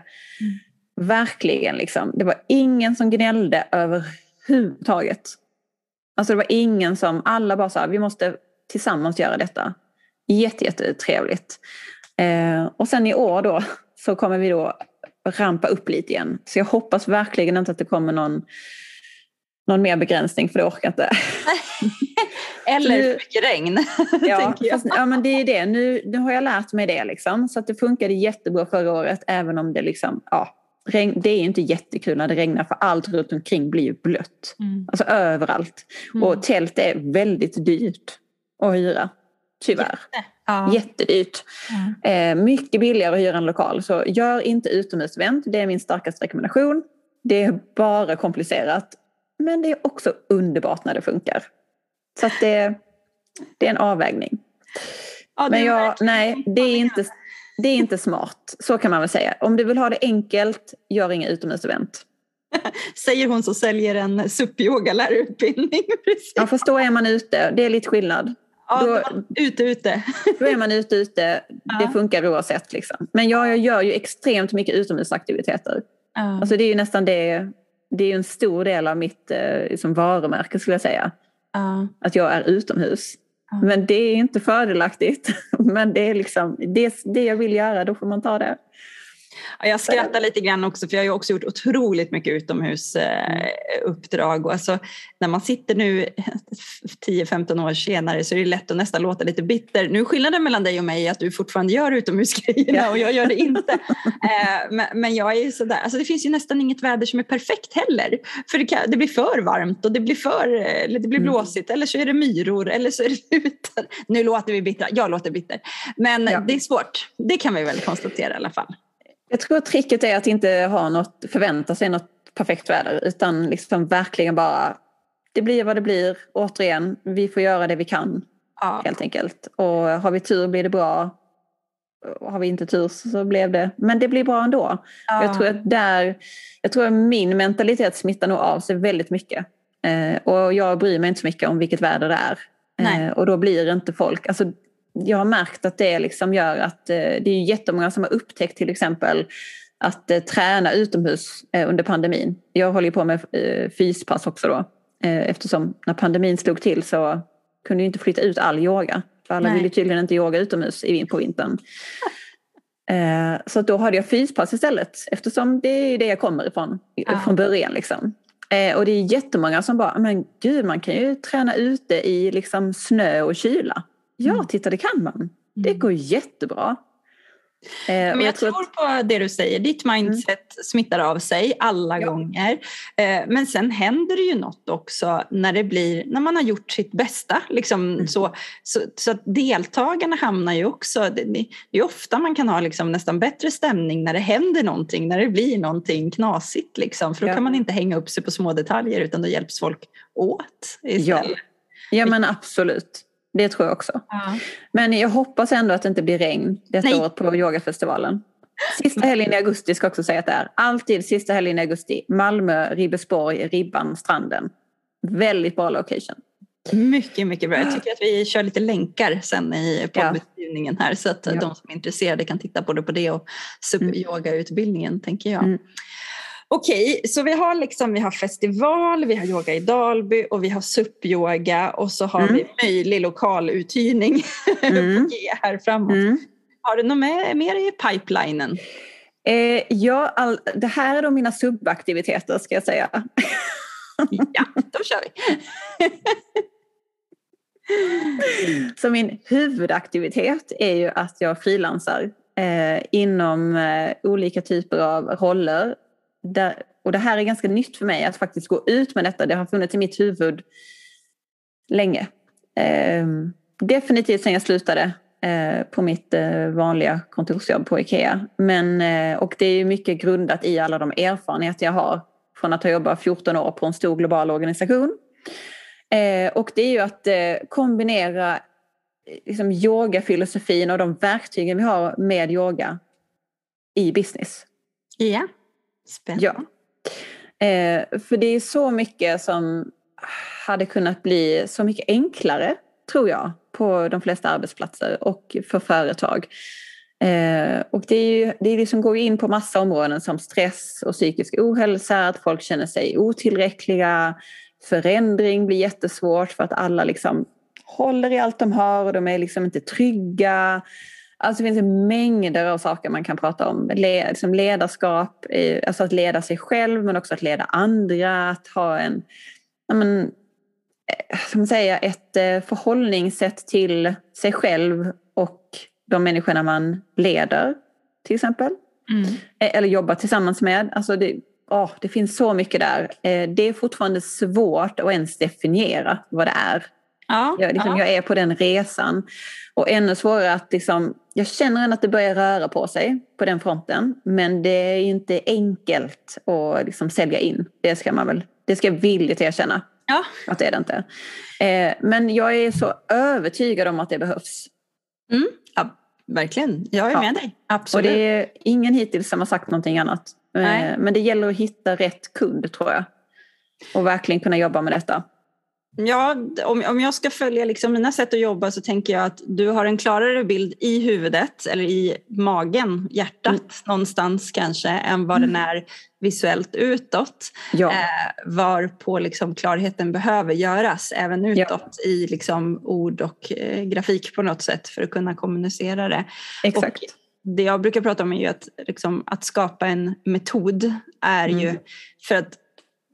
Verkligen liksom. Det var ingen som gnällde överhuvudtaget. Alltså det var ingen som, alla bara sa vi måste tillsammans göra detta. Jätte, jättetrevligt. Eh, och sen i år då så kommer vi då rampa upp lite igen. Så jag hoppas verkligen inte att det kommer någon, någon mer begränsning för det orkar inte. Eller för mycket regn. ja, fast, ja, men det är det. Nu, nu har jag lärt mig det liksom. Så att det funkade jättebra förra året även om det liksom, ja, regn, det är inte jättekul när det regnar för allt runt omkring blir ju blött. Mm. Alltså överallt. Mm. Och tält är väldigt dyrt att hyra. Tyvärr. Jätte. Ja. Jättedyrt. Mm. Eh, mycket billigare att hyra en lokal. Så gör inte utomhusevent. Det är min starkaste rekommendation. Det är bara komplicerat. Men det är också underbart när det funkar. Så att det, det är en avvägning. Ja, men jag, nej, det är, inte, det är inte smart. Så kan man väl säga. Om du vill ha det enkelt, gör inga utomhusevent. Säger hon som säljer en SUP-yogalärarutbildning. Ja, fast då är man ute. Det är lite skillnad. Ja, då, ute, ute. Då är man ute, ute. Ja. Det funkar oavsett. Liksom. Men jag, jag gör ju extremt mycket utomhusaktiviteter. Ja. Alltså det är ju nästan det. Det är en stor del av mitt eh, liksom varumärke skulle jag säga. Ja. Att jag är utomhus. Ja. Men det är inte fördelaktigt. Men det är liksom det, det jag vill göra, då får man ta det. Jag skrattar lite grann också för jag har också gjort otroligt mycket utomhusuppdrag. Och alltså, när man sitter nu 10-15 år senare så är det lätt att nästan låta lite bitter. Nu är skillnaden mellan dig och mig att du fortfarande gör utomhusgrejerna och jag gör det inte. Eh, men jag är sådär, alltså det finns ju nästan inget väder som är perfekt heller. För det, kan, det blir för varmt och det blir, för, eller det blir mm. blåsigt eller så är det myror eller så är det lutar. Nu låter vi bittra, jag låter bitter. Men ja. det är svårt, det kan vi väl konstatera i alla fall. Jag tror att tricket är att inte ha något, förvänta sig något perfekt väder utan liksom verkligen bara det blir vad det blir. Återigen, vi får göra det vi kan ja. helt enkelt. Och har vi tur blir det bra. Har vi inte tur så blev det, men det blir bra ändå. Ja. Jag, tror att där, jag tror att min mentalitet smittar nog av sig väldigt mycket. Eh, och jag bryr mig inte så mycket om vilket väder det är. Eh, och då blir inte folk, alltså jag har märkt att det liksom gör att eh, det är jättemånga som har upptäckt till exempel att eh, träna utomhus eh, under pandemin. Jag håller på med fyspass också då eftersom när pandemin slog till så kunde ju inte flytta ut all yoga. För alla Nej. vill ju tydligen inte yoga utomhus på vintern. Så då hade jag fyspass istället eftersom det är det jag kommer ifrån ja. från början. Liksom. Och det är jättemånga som bara, men gud man kan ju träna ute i liksom snö och kyla. Ja, mm. titta det kan man. Det mm. går jättebra. Eh, Men jag, tror på det du säger, ditt mindset mm. smittar av sig alla ja. gånger. Eh, men sen händer det ju något också när det blir, när man har gjort sitt bästa. Liksom, mm. så, så, så att deltagarna hamnar ju också, det, det är ofta man kan ha liksom nästan bättre stämning när det händer någonting, när det blir någonting knasigt. Liksom, för då ja. kan man inte hänga upp sig på små detaljer utan då hjälps folk åt istället. Ja, ja men absolut. Det tror jag också. Ja. Men jag hoppas ändå att det inte blir regn detta Nej. året på yogafestivalen. Sista helgen i augusti ska jag också säga att det är. Alltid sista helgen i augusti. Malmö, Ribersborg, Ribban, Stranden. Väldigt bra location. Mycket, mycket bra. Jag tycker att vi kör lite länkar sen i poddbeskrivningen här så att ja. de som är intresserade kan titta både på det och SUP-yogautbildningen mm. tänker jag. Mm. Okej, så vi har, liksom, vi har festival, vi har yoga i Dalby och vi har SUP-yoga och så har mm. vi möjlig lokaluthyrning mm. här framåt. Mm. Har du något med, mer i pipelinen? Eh, ja, all, det här är då mina subaktiviteter ska jag säga. ja, då kör vi. Så min huvudaktivitet är ju att jag frilansar eh, inom eh, olika typer av roller där, och det här är ganska nytt för mig att faktiskt gå ut med detta. Det har funnits i mitt huvud länge. Eh, definitivt sen jag slutade eh, på mitt eh, vanliga kontorsjobb på IKEA. Men, eh, och det är mycket grundat i alla de erfarenheter jag har från att ha jobbat 14 år på en stor global organisation. Eh, och det är ju att eh, kombinera eh, liksom, yogafilosofin och de verktygen vi har med yoga i business. Ja. Spännande. Ja. Eh, för det är så mycket som hade kunnat bli så mycket enklare, tror jag, på de flesta arbetsplatser och för företag. Eh, och det, är ju, det är liksom går in på massa områden som stress och psykisk ohälsa, att folk känner sig otillräckliga, förändring blir jättesvårt för att alla liksom håller i allt de har och de är liksom inte trygga. Alltså det finns mängder av saker man kan prata om. Le, liksom ledarskap, alltså att leda sig själv men också att leda andra. Att ha en, men, eh, ska man säga, ett eh, förhållningssätt till sig själv och de människorna man leder till exempel. Mm. Eh, eller jobbar tillsammans med. Alltså det, oh, det finns så mycket där. Det är fortfarande svårt att ens definiera vad det är. Ja, jag, liksom, ja. jag är på den resan. Och ännu svårare att liksom, jag känner ändå att det börjar röra på sig på den fronten. Men det är inte enkelt att liksom sälja in. Det ska man väl, det ska jag villigt erkänna. Ja. Att det är det inte. Eh, men jag är så övertygad om att det behövs. Mm. Ja, verkligen, jag är ja. med dig. Absolut. Och det är ingen hittills som har sagt någonting annat. Eh, men det gäller att hitta rätt kund tror jag. Och verkligen kunna jobba med detta. Ja, om, om jag ska följa liksom mina sätt att jobba så tänker jag att du har en klarare bild i huvudet eller i magen, hjärtat mm. någonstans kanske än vad mm. den är visuellt utåt. Ja. Eh, var på liksom klarheten behöver göras även utåt ja. i liksom ord och eh, grafik på något sätt för att kunna kommunicera det. Exakt. Och det jag brukar prata om är ju att, liksom, att skapa en metod är mm. ju för att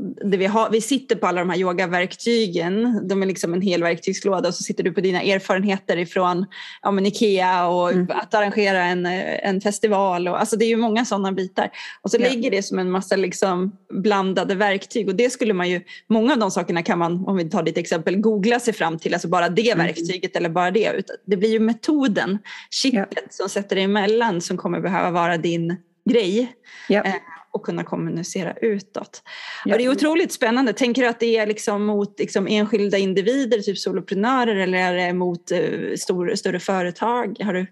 det vi, har, vi sitter på alla de här yogaverktygen. De är liksom en hel verktygslåda och så sitter du på dina erfarenheter ifrån ja, men Ikea och mm. att arrangera en, en festival. Och, alltså det är ju många sådana bitar. Och så ja. ligger det som en massa liksom blandade verktyg och det skulle man ju, många av de sakerna kan man, om vi tar ditt exempel, googla sig fram till, alltså bara det mm. verktyget eller bara det. Det blir ju metoden, chippet ja. som sätter det emellan som kommer behöva vara din grej. Ja. Eh, och kunna kommunicera utåt. Ja. Och det är otroligt spännande. Tänker du att det är liksom mot liksom enskilda individer, typ soloprenörer eller är det mot uh, stor, större företag? Har du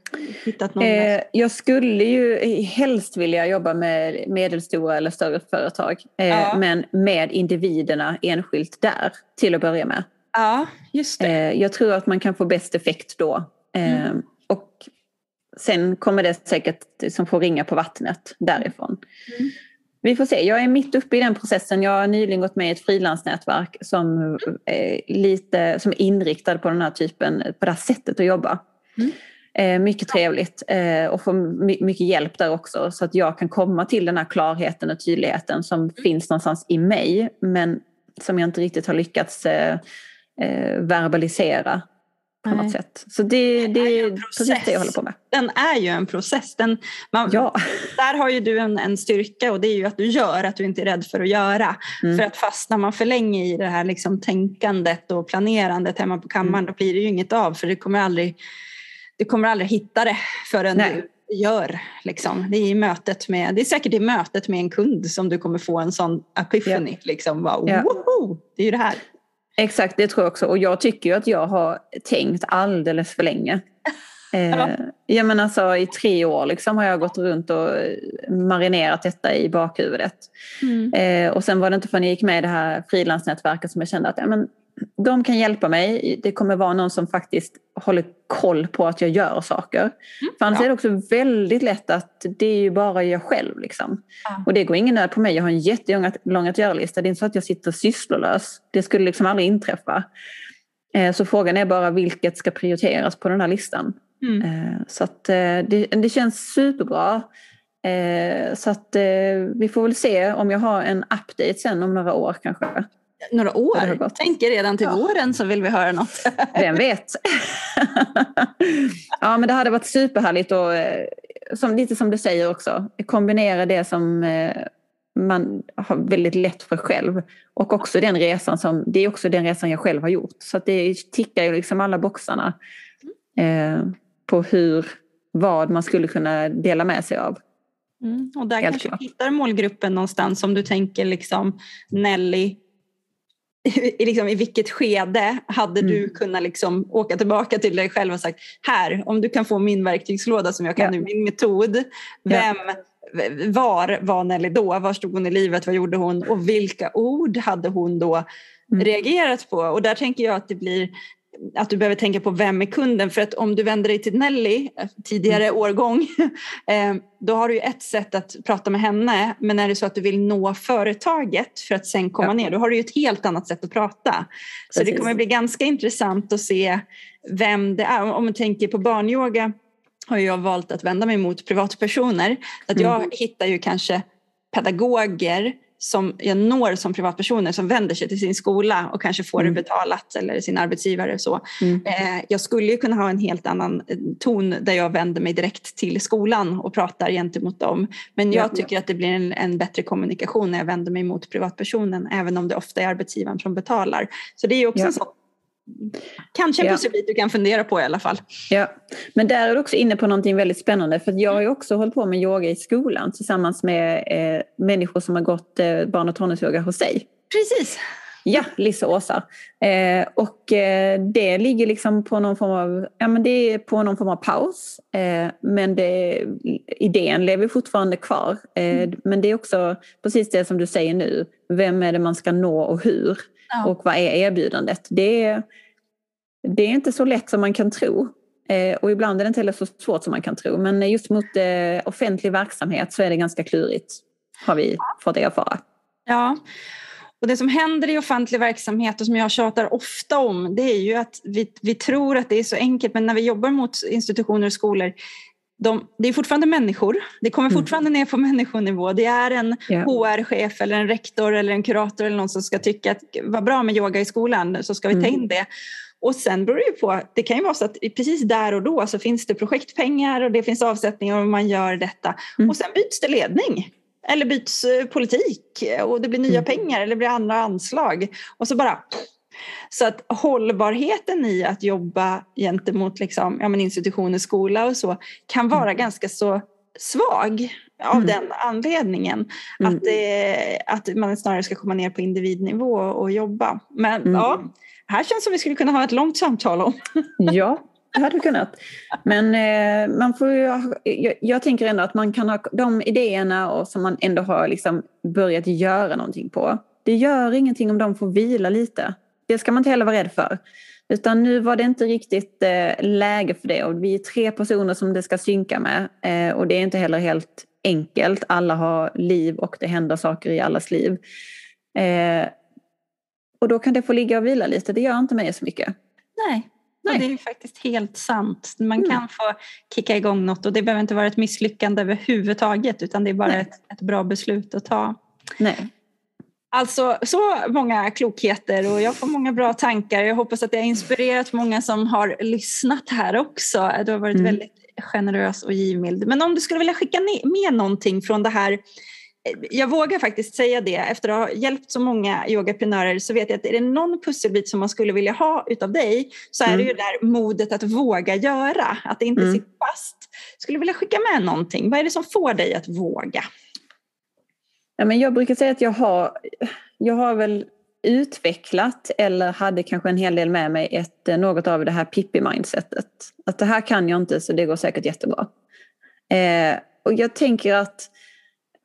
hittat någon? Eh, jag skulle ju helst vilja jobba med medelstora eller större företag. Eh, ja. Men med individerna enskilt där till att börja med. Ja, just det. Eh, jag tror att man kan få bäst effekt då. Eh, mm. Och sen kommer det säkert som får ringa på vattnet därifrån. Mm. Vi får se. Jag är mitt uppe i den processen. Jag har nyligen gått med i ett frilansnätverk som är, lite, som är inriktad på den här typen, på det här sättet att jobba. Mm. Eh, mycket trevligt eh, och får mycket hjälp där också så att jag kan komma till den här klarheten och tydligheten som mm. finns någonstans i mig men som jag inte riktigt har lyckats eh, verbalisera på något sätt. Så det, det, är precis det jag håller på med. Den är ju en process. Den, man, ja. Där har ju du en, en styrka och det är ju att du gör, att du inte är rädd för att göra. Mm. För att fastnar man för länge i det här liksom tänkandet och planerandet hemma på kammaren mm. då blir det ju inget av för det kommer aldrig, du kommer aldrig hitta det förrän Nej. du gör. Liksom. Det, är mötet med, det är säkert i mötet med en kund som du kommer få en sån epiphany. Ja. Liksom, bara, ja. det är ju det här. Exakt, det tror jag också. Och jag tycker ju att jag har tänkt alldeles för länge. Eh, ja. men alltså, I tre år liksom har jag gått runt och marinerat detta i bakhuvudet. Mm. Eh, och sen var det inte förrän jag gick med i det här frilansnätverket som jag kände att ja, men, de kan hjälpa mig. Det kommer vara någon som faktiskt håller koll på att jag gör saker. Mm, För annars ja. är det också väldigt lätt att det är ju bara jag själv. Liksom. Ja. Och det går ingen nöd på mig. Jag har en jättelång att göra-lista. Det är inte så att jag sitter sysslolös. Det skulle liksom aldrig inträffa. Eh, så frågan är bara vilket ska prioriteras på den här listan. Mm. Eh, så att eh, det, det känns superbra. Så att vi får väl se om jag har en update sen om några år kanske. Några år? Tänker redan till ja. våren så vill vi höra något. Vem vet? ja men det hade varit superhärligt och som, lite som du säger också, kombinera det som man har väldigt lätt för själv. Och också den resan som, det är också den resan jag själv har gjort. Så det tickar ju liksom alla boxarna eh, på hur, vad man skulle kunna dela med sig av. Mm, och där Helt kanske du hittar målgruppen någonstans om du tänker liksom Nelly i, liksom, i vilket skede hade mm. du kunnat liksom åka tillbaka till dig själv och sagt här, om du kan få min verktygslåda som jag kan ja. nu, min metod. Vem, ja. Var var Nelly då? Var stod hon i livet? Vad gjorde hon? Och vilka ord hade hon då mm. reagerat på? Och där tänker jag att det blir att du behöver tänka på vem är kunden? För att om du vänder dig till Nelly, tidigare mm. årgång, eh, då har du ju ett sätt att prata med henne. Men är det så att du vill nå företaget för att sen komma ja. ner, då har du ju ett helt annat sätt att prata. Så Precis. det kommer bli ganska intressant att se vem det är. Om man tänker på barnyoga har jag valt att vända mig mot privatpersoner. Att jag mm. hittar ju kanske pedagoger som jag når som privatpersoner som vänder sig till sin skola och kanske får mm. det betalat eller sin arbetsgivare. Så. Mm. Eh, jag skulle ju kunna ha en helt annan eh, ton där jag vänder mig direkt till skolan och pratar gentemot dem. Men jag ja, tycker ja. att det blir en, en, bättre kommunikation när jag vänder mig mot privatpersonen även om det ofta är arbetsgivaren som betalar. Så det är också ja. en sån Kanske en ja. pusselbit du kan fundera på i alla fall. Ja, men där är du också inne på någonting väldigt spännande. För jag har ju också hållit på med yoga i skolan tillsammans med eh, människor som har gått eh, barn och tonårsyoga hos sig. Precis. Ja, Lissa och Åsa. Eh, och eh, det ligger liksom på någon form av, ja, men det är på någon form av paus. Eh, men det, idén lever fortfarande kvar. Eh, mm. Men det är också precis det som du säger nu. Vem är det man ska nå och hur? Ja. Och vad är erbjudandet? Det är, det är inte så lätt som man kan tro. Eh, och ibland är det inte heller så svårt som man kan tro. Men just mot eh, offentlig verksamhet så är det ganska klurigt, har vi fått erfara. Ja, och det som händer i offentlig verksamhet och som jag tjatar ofta om det är ju att vi, vi tror att det är så enkelt men när vi jobbar mot institutioner och skolor de, det är fortfarande människor. Det kommer mm. fortfarande ner på människonivå. Det är en yeah. HR-chef eller en rektor eller en kurator eller någon som ska tycka att vad bra med yoga i skolan så ska vi ta in mm. det. Och sen beror det ju på, det kan ju vara så att precis där och då så finns det projektpengar och det finns avsättningar och man gör detta. Mm. Och sen byts det ledning. Eller byts eh, politik och det blir nya mm. pengar eller blir andra anslag. Och så bara så att hållbarheten i att jobba gentemot liksom, ja, men institutioner, skola och så kan vara mm. ganska så svag av mm. den anledningen. Mm. Att, det, att man snarare ska komma ner på individnivå och jobba. Men mm. ja, här känns som vi skulle kunna ha ett långt samtal om. ja, det hade vi kunnat. Men eh, man får ju, jag, jag, tänker ändå att man kan ha de idéerna och som man ändå har liksom börjat göra någonting på. Det gör ingenting om de får vila lite. Det ska man inte heller vara rädd för. Utan nu var det inte riktigt eh, läge för det och vi är tre personer som det ska synka med eh, och det är inte heller helt enkelt. Alla har liv och det händer saker i allas liv. Eh, och då kan det få ligga och vila lite, det gör inte mig så mycket. Nej, Nej. Och det är faktiskt helt sant. Man kan mm. få kicka igång något och det behöver inte vara ett misslyckande överhuvudtaget utan det är bara ett, ett, bra beslut att ta. Nej. Alltså så många klokheter och jag får många bra tankar. Jag hoppas att det har inspirerat många som har lyssnat här också. Du har varit mm. väldigt generös och givmild. Men om du skulle vilja skicka med någonting från det här jag vågar faktiskt säga det, efter att ha hjälpt så många yogaprenörer så vet jag att är det någon pusselbit som man skulle vilja ha utav dig så är mm. det ju där modet att våga göra, att det inte mm. sitter fast. Skulle vilja skicka med någonting, vad är det som får dig att våga? Ja, men jag brukar säga att jag har, jag har väl utvecklat eller hade kanske en hel del med mig ett, eh, något av det här Pippi-mindsetet. Att det här kan jag inte så det går säkert jättebra. Eh, och jag tänker att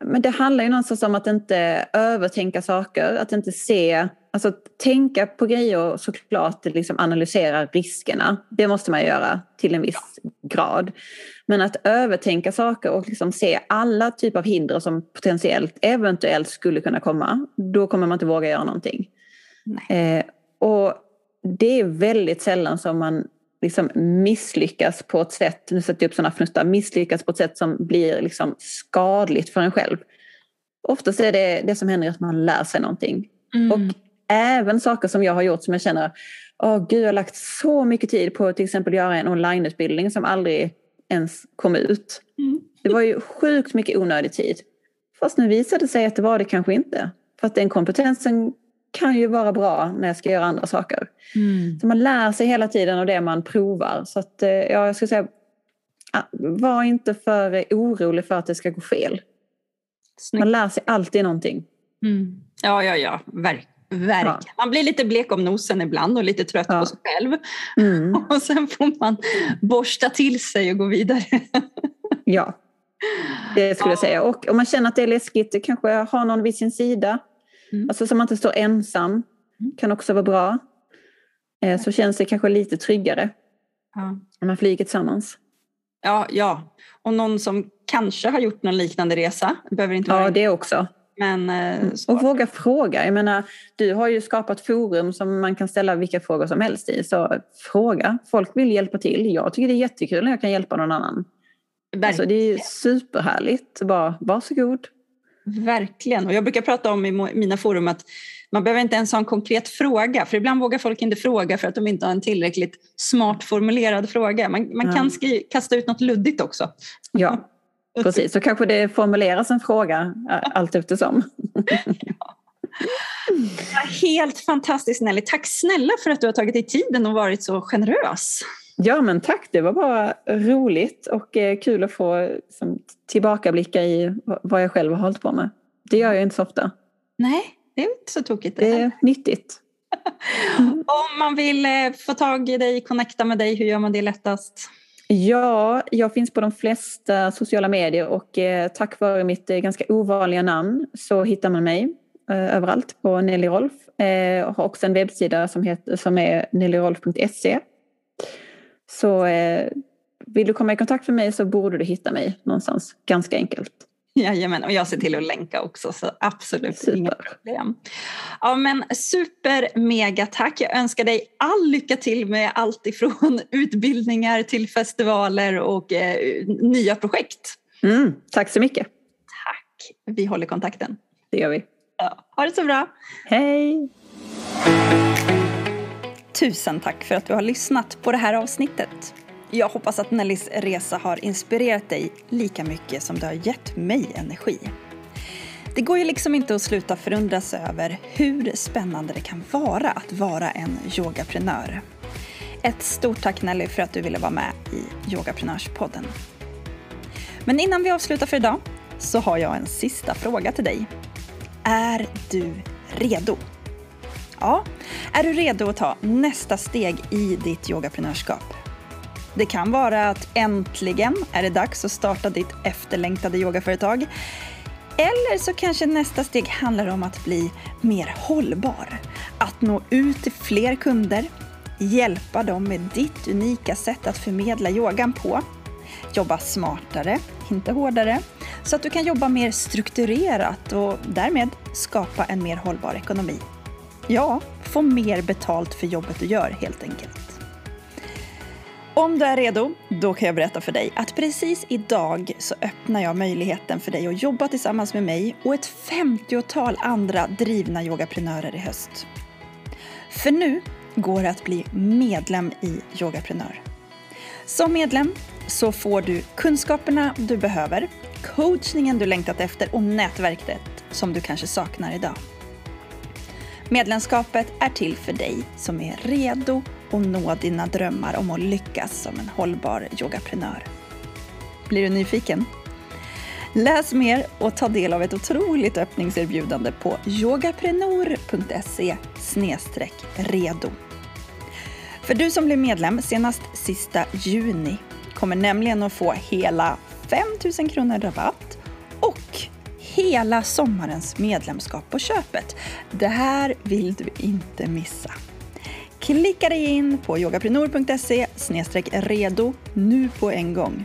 men det handlar ju någonstans om att inte övertänka saker, att inte se, alltså tänka på grejer och såklart liksom analysera riskerna. Det måste man göra till en viss grad. Men att övertänka saker och liksom se alla typer av hinder som potentiellt, eventuellt skulle kunna komma, då kommer man inte våga göra någonting. Eh, och det är väldigt sällan som man liksom misslyckas på ett sätt, nu sätter jag upp sådana fnuttar, misslyckas på ett sätt som blir liksom skadligt för en själv. Oftast är det det som händer att man lär sig någonting. Mm. Och även saker som jag har gjort som jag känner, åh gud jag har lagt så mycket tid på att till exempel göra en onlineutbildning som aldrig ens kom ut. Mm. Det var ju sjukt mycket onödig tid. Fast nu visade det sig att det var det kanske inte. För att den kompetensen kan ju vara bra när jag ska göra andra saker. Mm. Så man lär sig hela tiden av det man provar. Så att, eh, ja, jag skulle säga, ah, var inte för orolig för att det ska gå fel. Snyggt. Man lär sig alltid någonting. Mm. Ja, ja, ja, Verk, verkligen. Ja. Man blir lite blek om nosen ibland och lite trött ja. på sig själv. Mm. Och sen får man borsta till sig och gå vidare. ja, det skulle ja. jag säga. Och om man känner att det är läskigt, kanske ha någon vid sin sida. Mm. Alltså så man inte står ensam. Mm. Kan också vara bra. Eh, så känns det kanske lite tryggare. Ja. Om man flyger tillsammans. Ja, ja. Och någon som kanske har gjort någon liknande resa. Behöver inte vara ja, det också. Men, eh, och våga fråga. Jag menar, du har ju skapat forum som man kan ställa vilka frågor som helst i. Så fråga. Folk vill hjälpa till. Jag tycker det är jättekul när jag kan hjälpa någon annan. Alltså, det är superhärligt. Bara, varsågod. Verkligen. Och jag brukar prata om i mina forum att man behöver inte ens ha en konkret fråga, för ibland vågar folk inte fråga för att de inte har en tillräckligt smart formulerad fråga. Man, man kan skri- kasta ut något luddigt också. Ja, precis. Så kanske det formuleras en fråga allt eftersom. ja. Helt fantastiskt Nelly. Tack snälla för att du har tagit dig tiden och varit så generös. Ja men tack, det var bara roligt och eh, kul att få liksom, tillbakablicka i vad jag själv har hållit på med. Det gör jag inte så ofta. Nej, det är inte så tokigt. Det är nyttigt. Om man vill eh, få tag i dig, connecta med dig, hur gör man det lättast? Ja, jag finns på de flesta sociala medier och eh, tack vare mitt ganska ovanliga namn så hittar man mig överallt på Nelly Rolf. Jag har också en webbsida som, heter, som är nellyrolf.se. Så eh, vill du komma i kontakt med mig så borde du hitta mig någonstans ganska enkelt. Jajamän, och jag ser till att länka också så absolut super. inga problem. Ja men super mega tack. Jag önskar dig all lycka till med allt ifrån utbildningar till festivaler och eh, nya projekt. Mm, tack så mycket. Tack. Vi håller kontakten. Det gör vi. Ja, ha det så bra. Hej. Tusen tack för att du har lyssnat på det här avsnittet. Jag hoppas att Nellys resa har inspirerat dig lika mycket som det har gett mig energi. Det går ju liksom inte att sluta förundras över hur spännande det kan vara att vara en yogaprenör. Ett stort tack Nelly för att du ville vara med i Yogaprenörspodden. Men innan vi avslutar för idag så har jag en sista fråga till dig. Är du redo? Ja, är du redo att ta nästa steg i ditt yogaprenörskap? Det kan vara att äntligen är det dags att starta ditt efterlängtade yogaföretag. Eller så kanske nästa steg handlar om att bli mer hållbar. Att nå ut till fler kunder, hjälpa dem med ditt unika sätt att förmedla yogan på. Jobba smartare, inte hårdare, så att du kan jobba mer strukturerat och därmed skapa en mer hållbar ekonomi. Ja, få mer betalt för jobbet du gör helt enkelt. Om du är redo, då kan jag berätta för dig att precis idag så öppnar jag möjligheten för dig att jobba tillsammans med mig och ett 50-tal andra drivna yogaprenörer i höst. För nu går det att bli medlem i Yogaprenör. Som medlem så får du kunskaperna du behöver, coachningen du längtat efter och nätverket som du kanske saknar idag. Medlemskapet är till för dig som är redo att nå dina drömmar om att lyckas som en hållbar yogaprenör. Blir du nyfiken? Läs mer och ta del av ett otroligt öppningserbjudande på yogaprenor.se redo. För du som blir medlem senast sista juni kommer nämligen att få hela 5 000 kronor rabatt och hela sommarens medlemskap på köpet. Det här vill du inte missa. Klicka dig in på yogaprenor.se redo nu på en gång.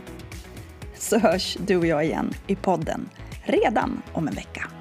Så hörs du och jag igen i podden redan om en vecka.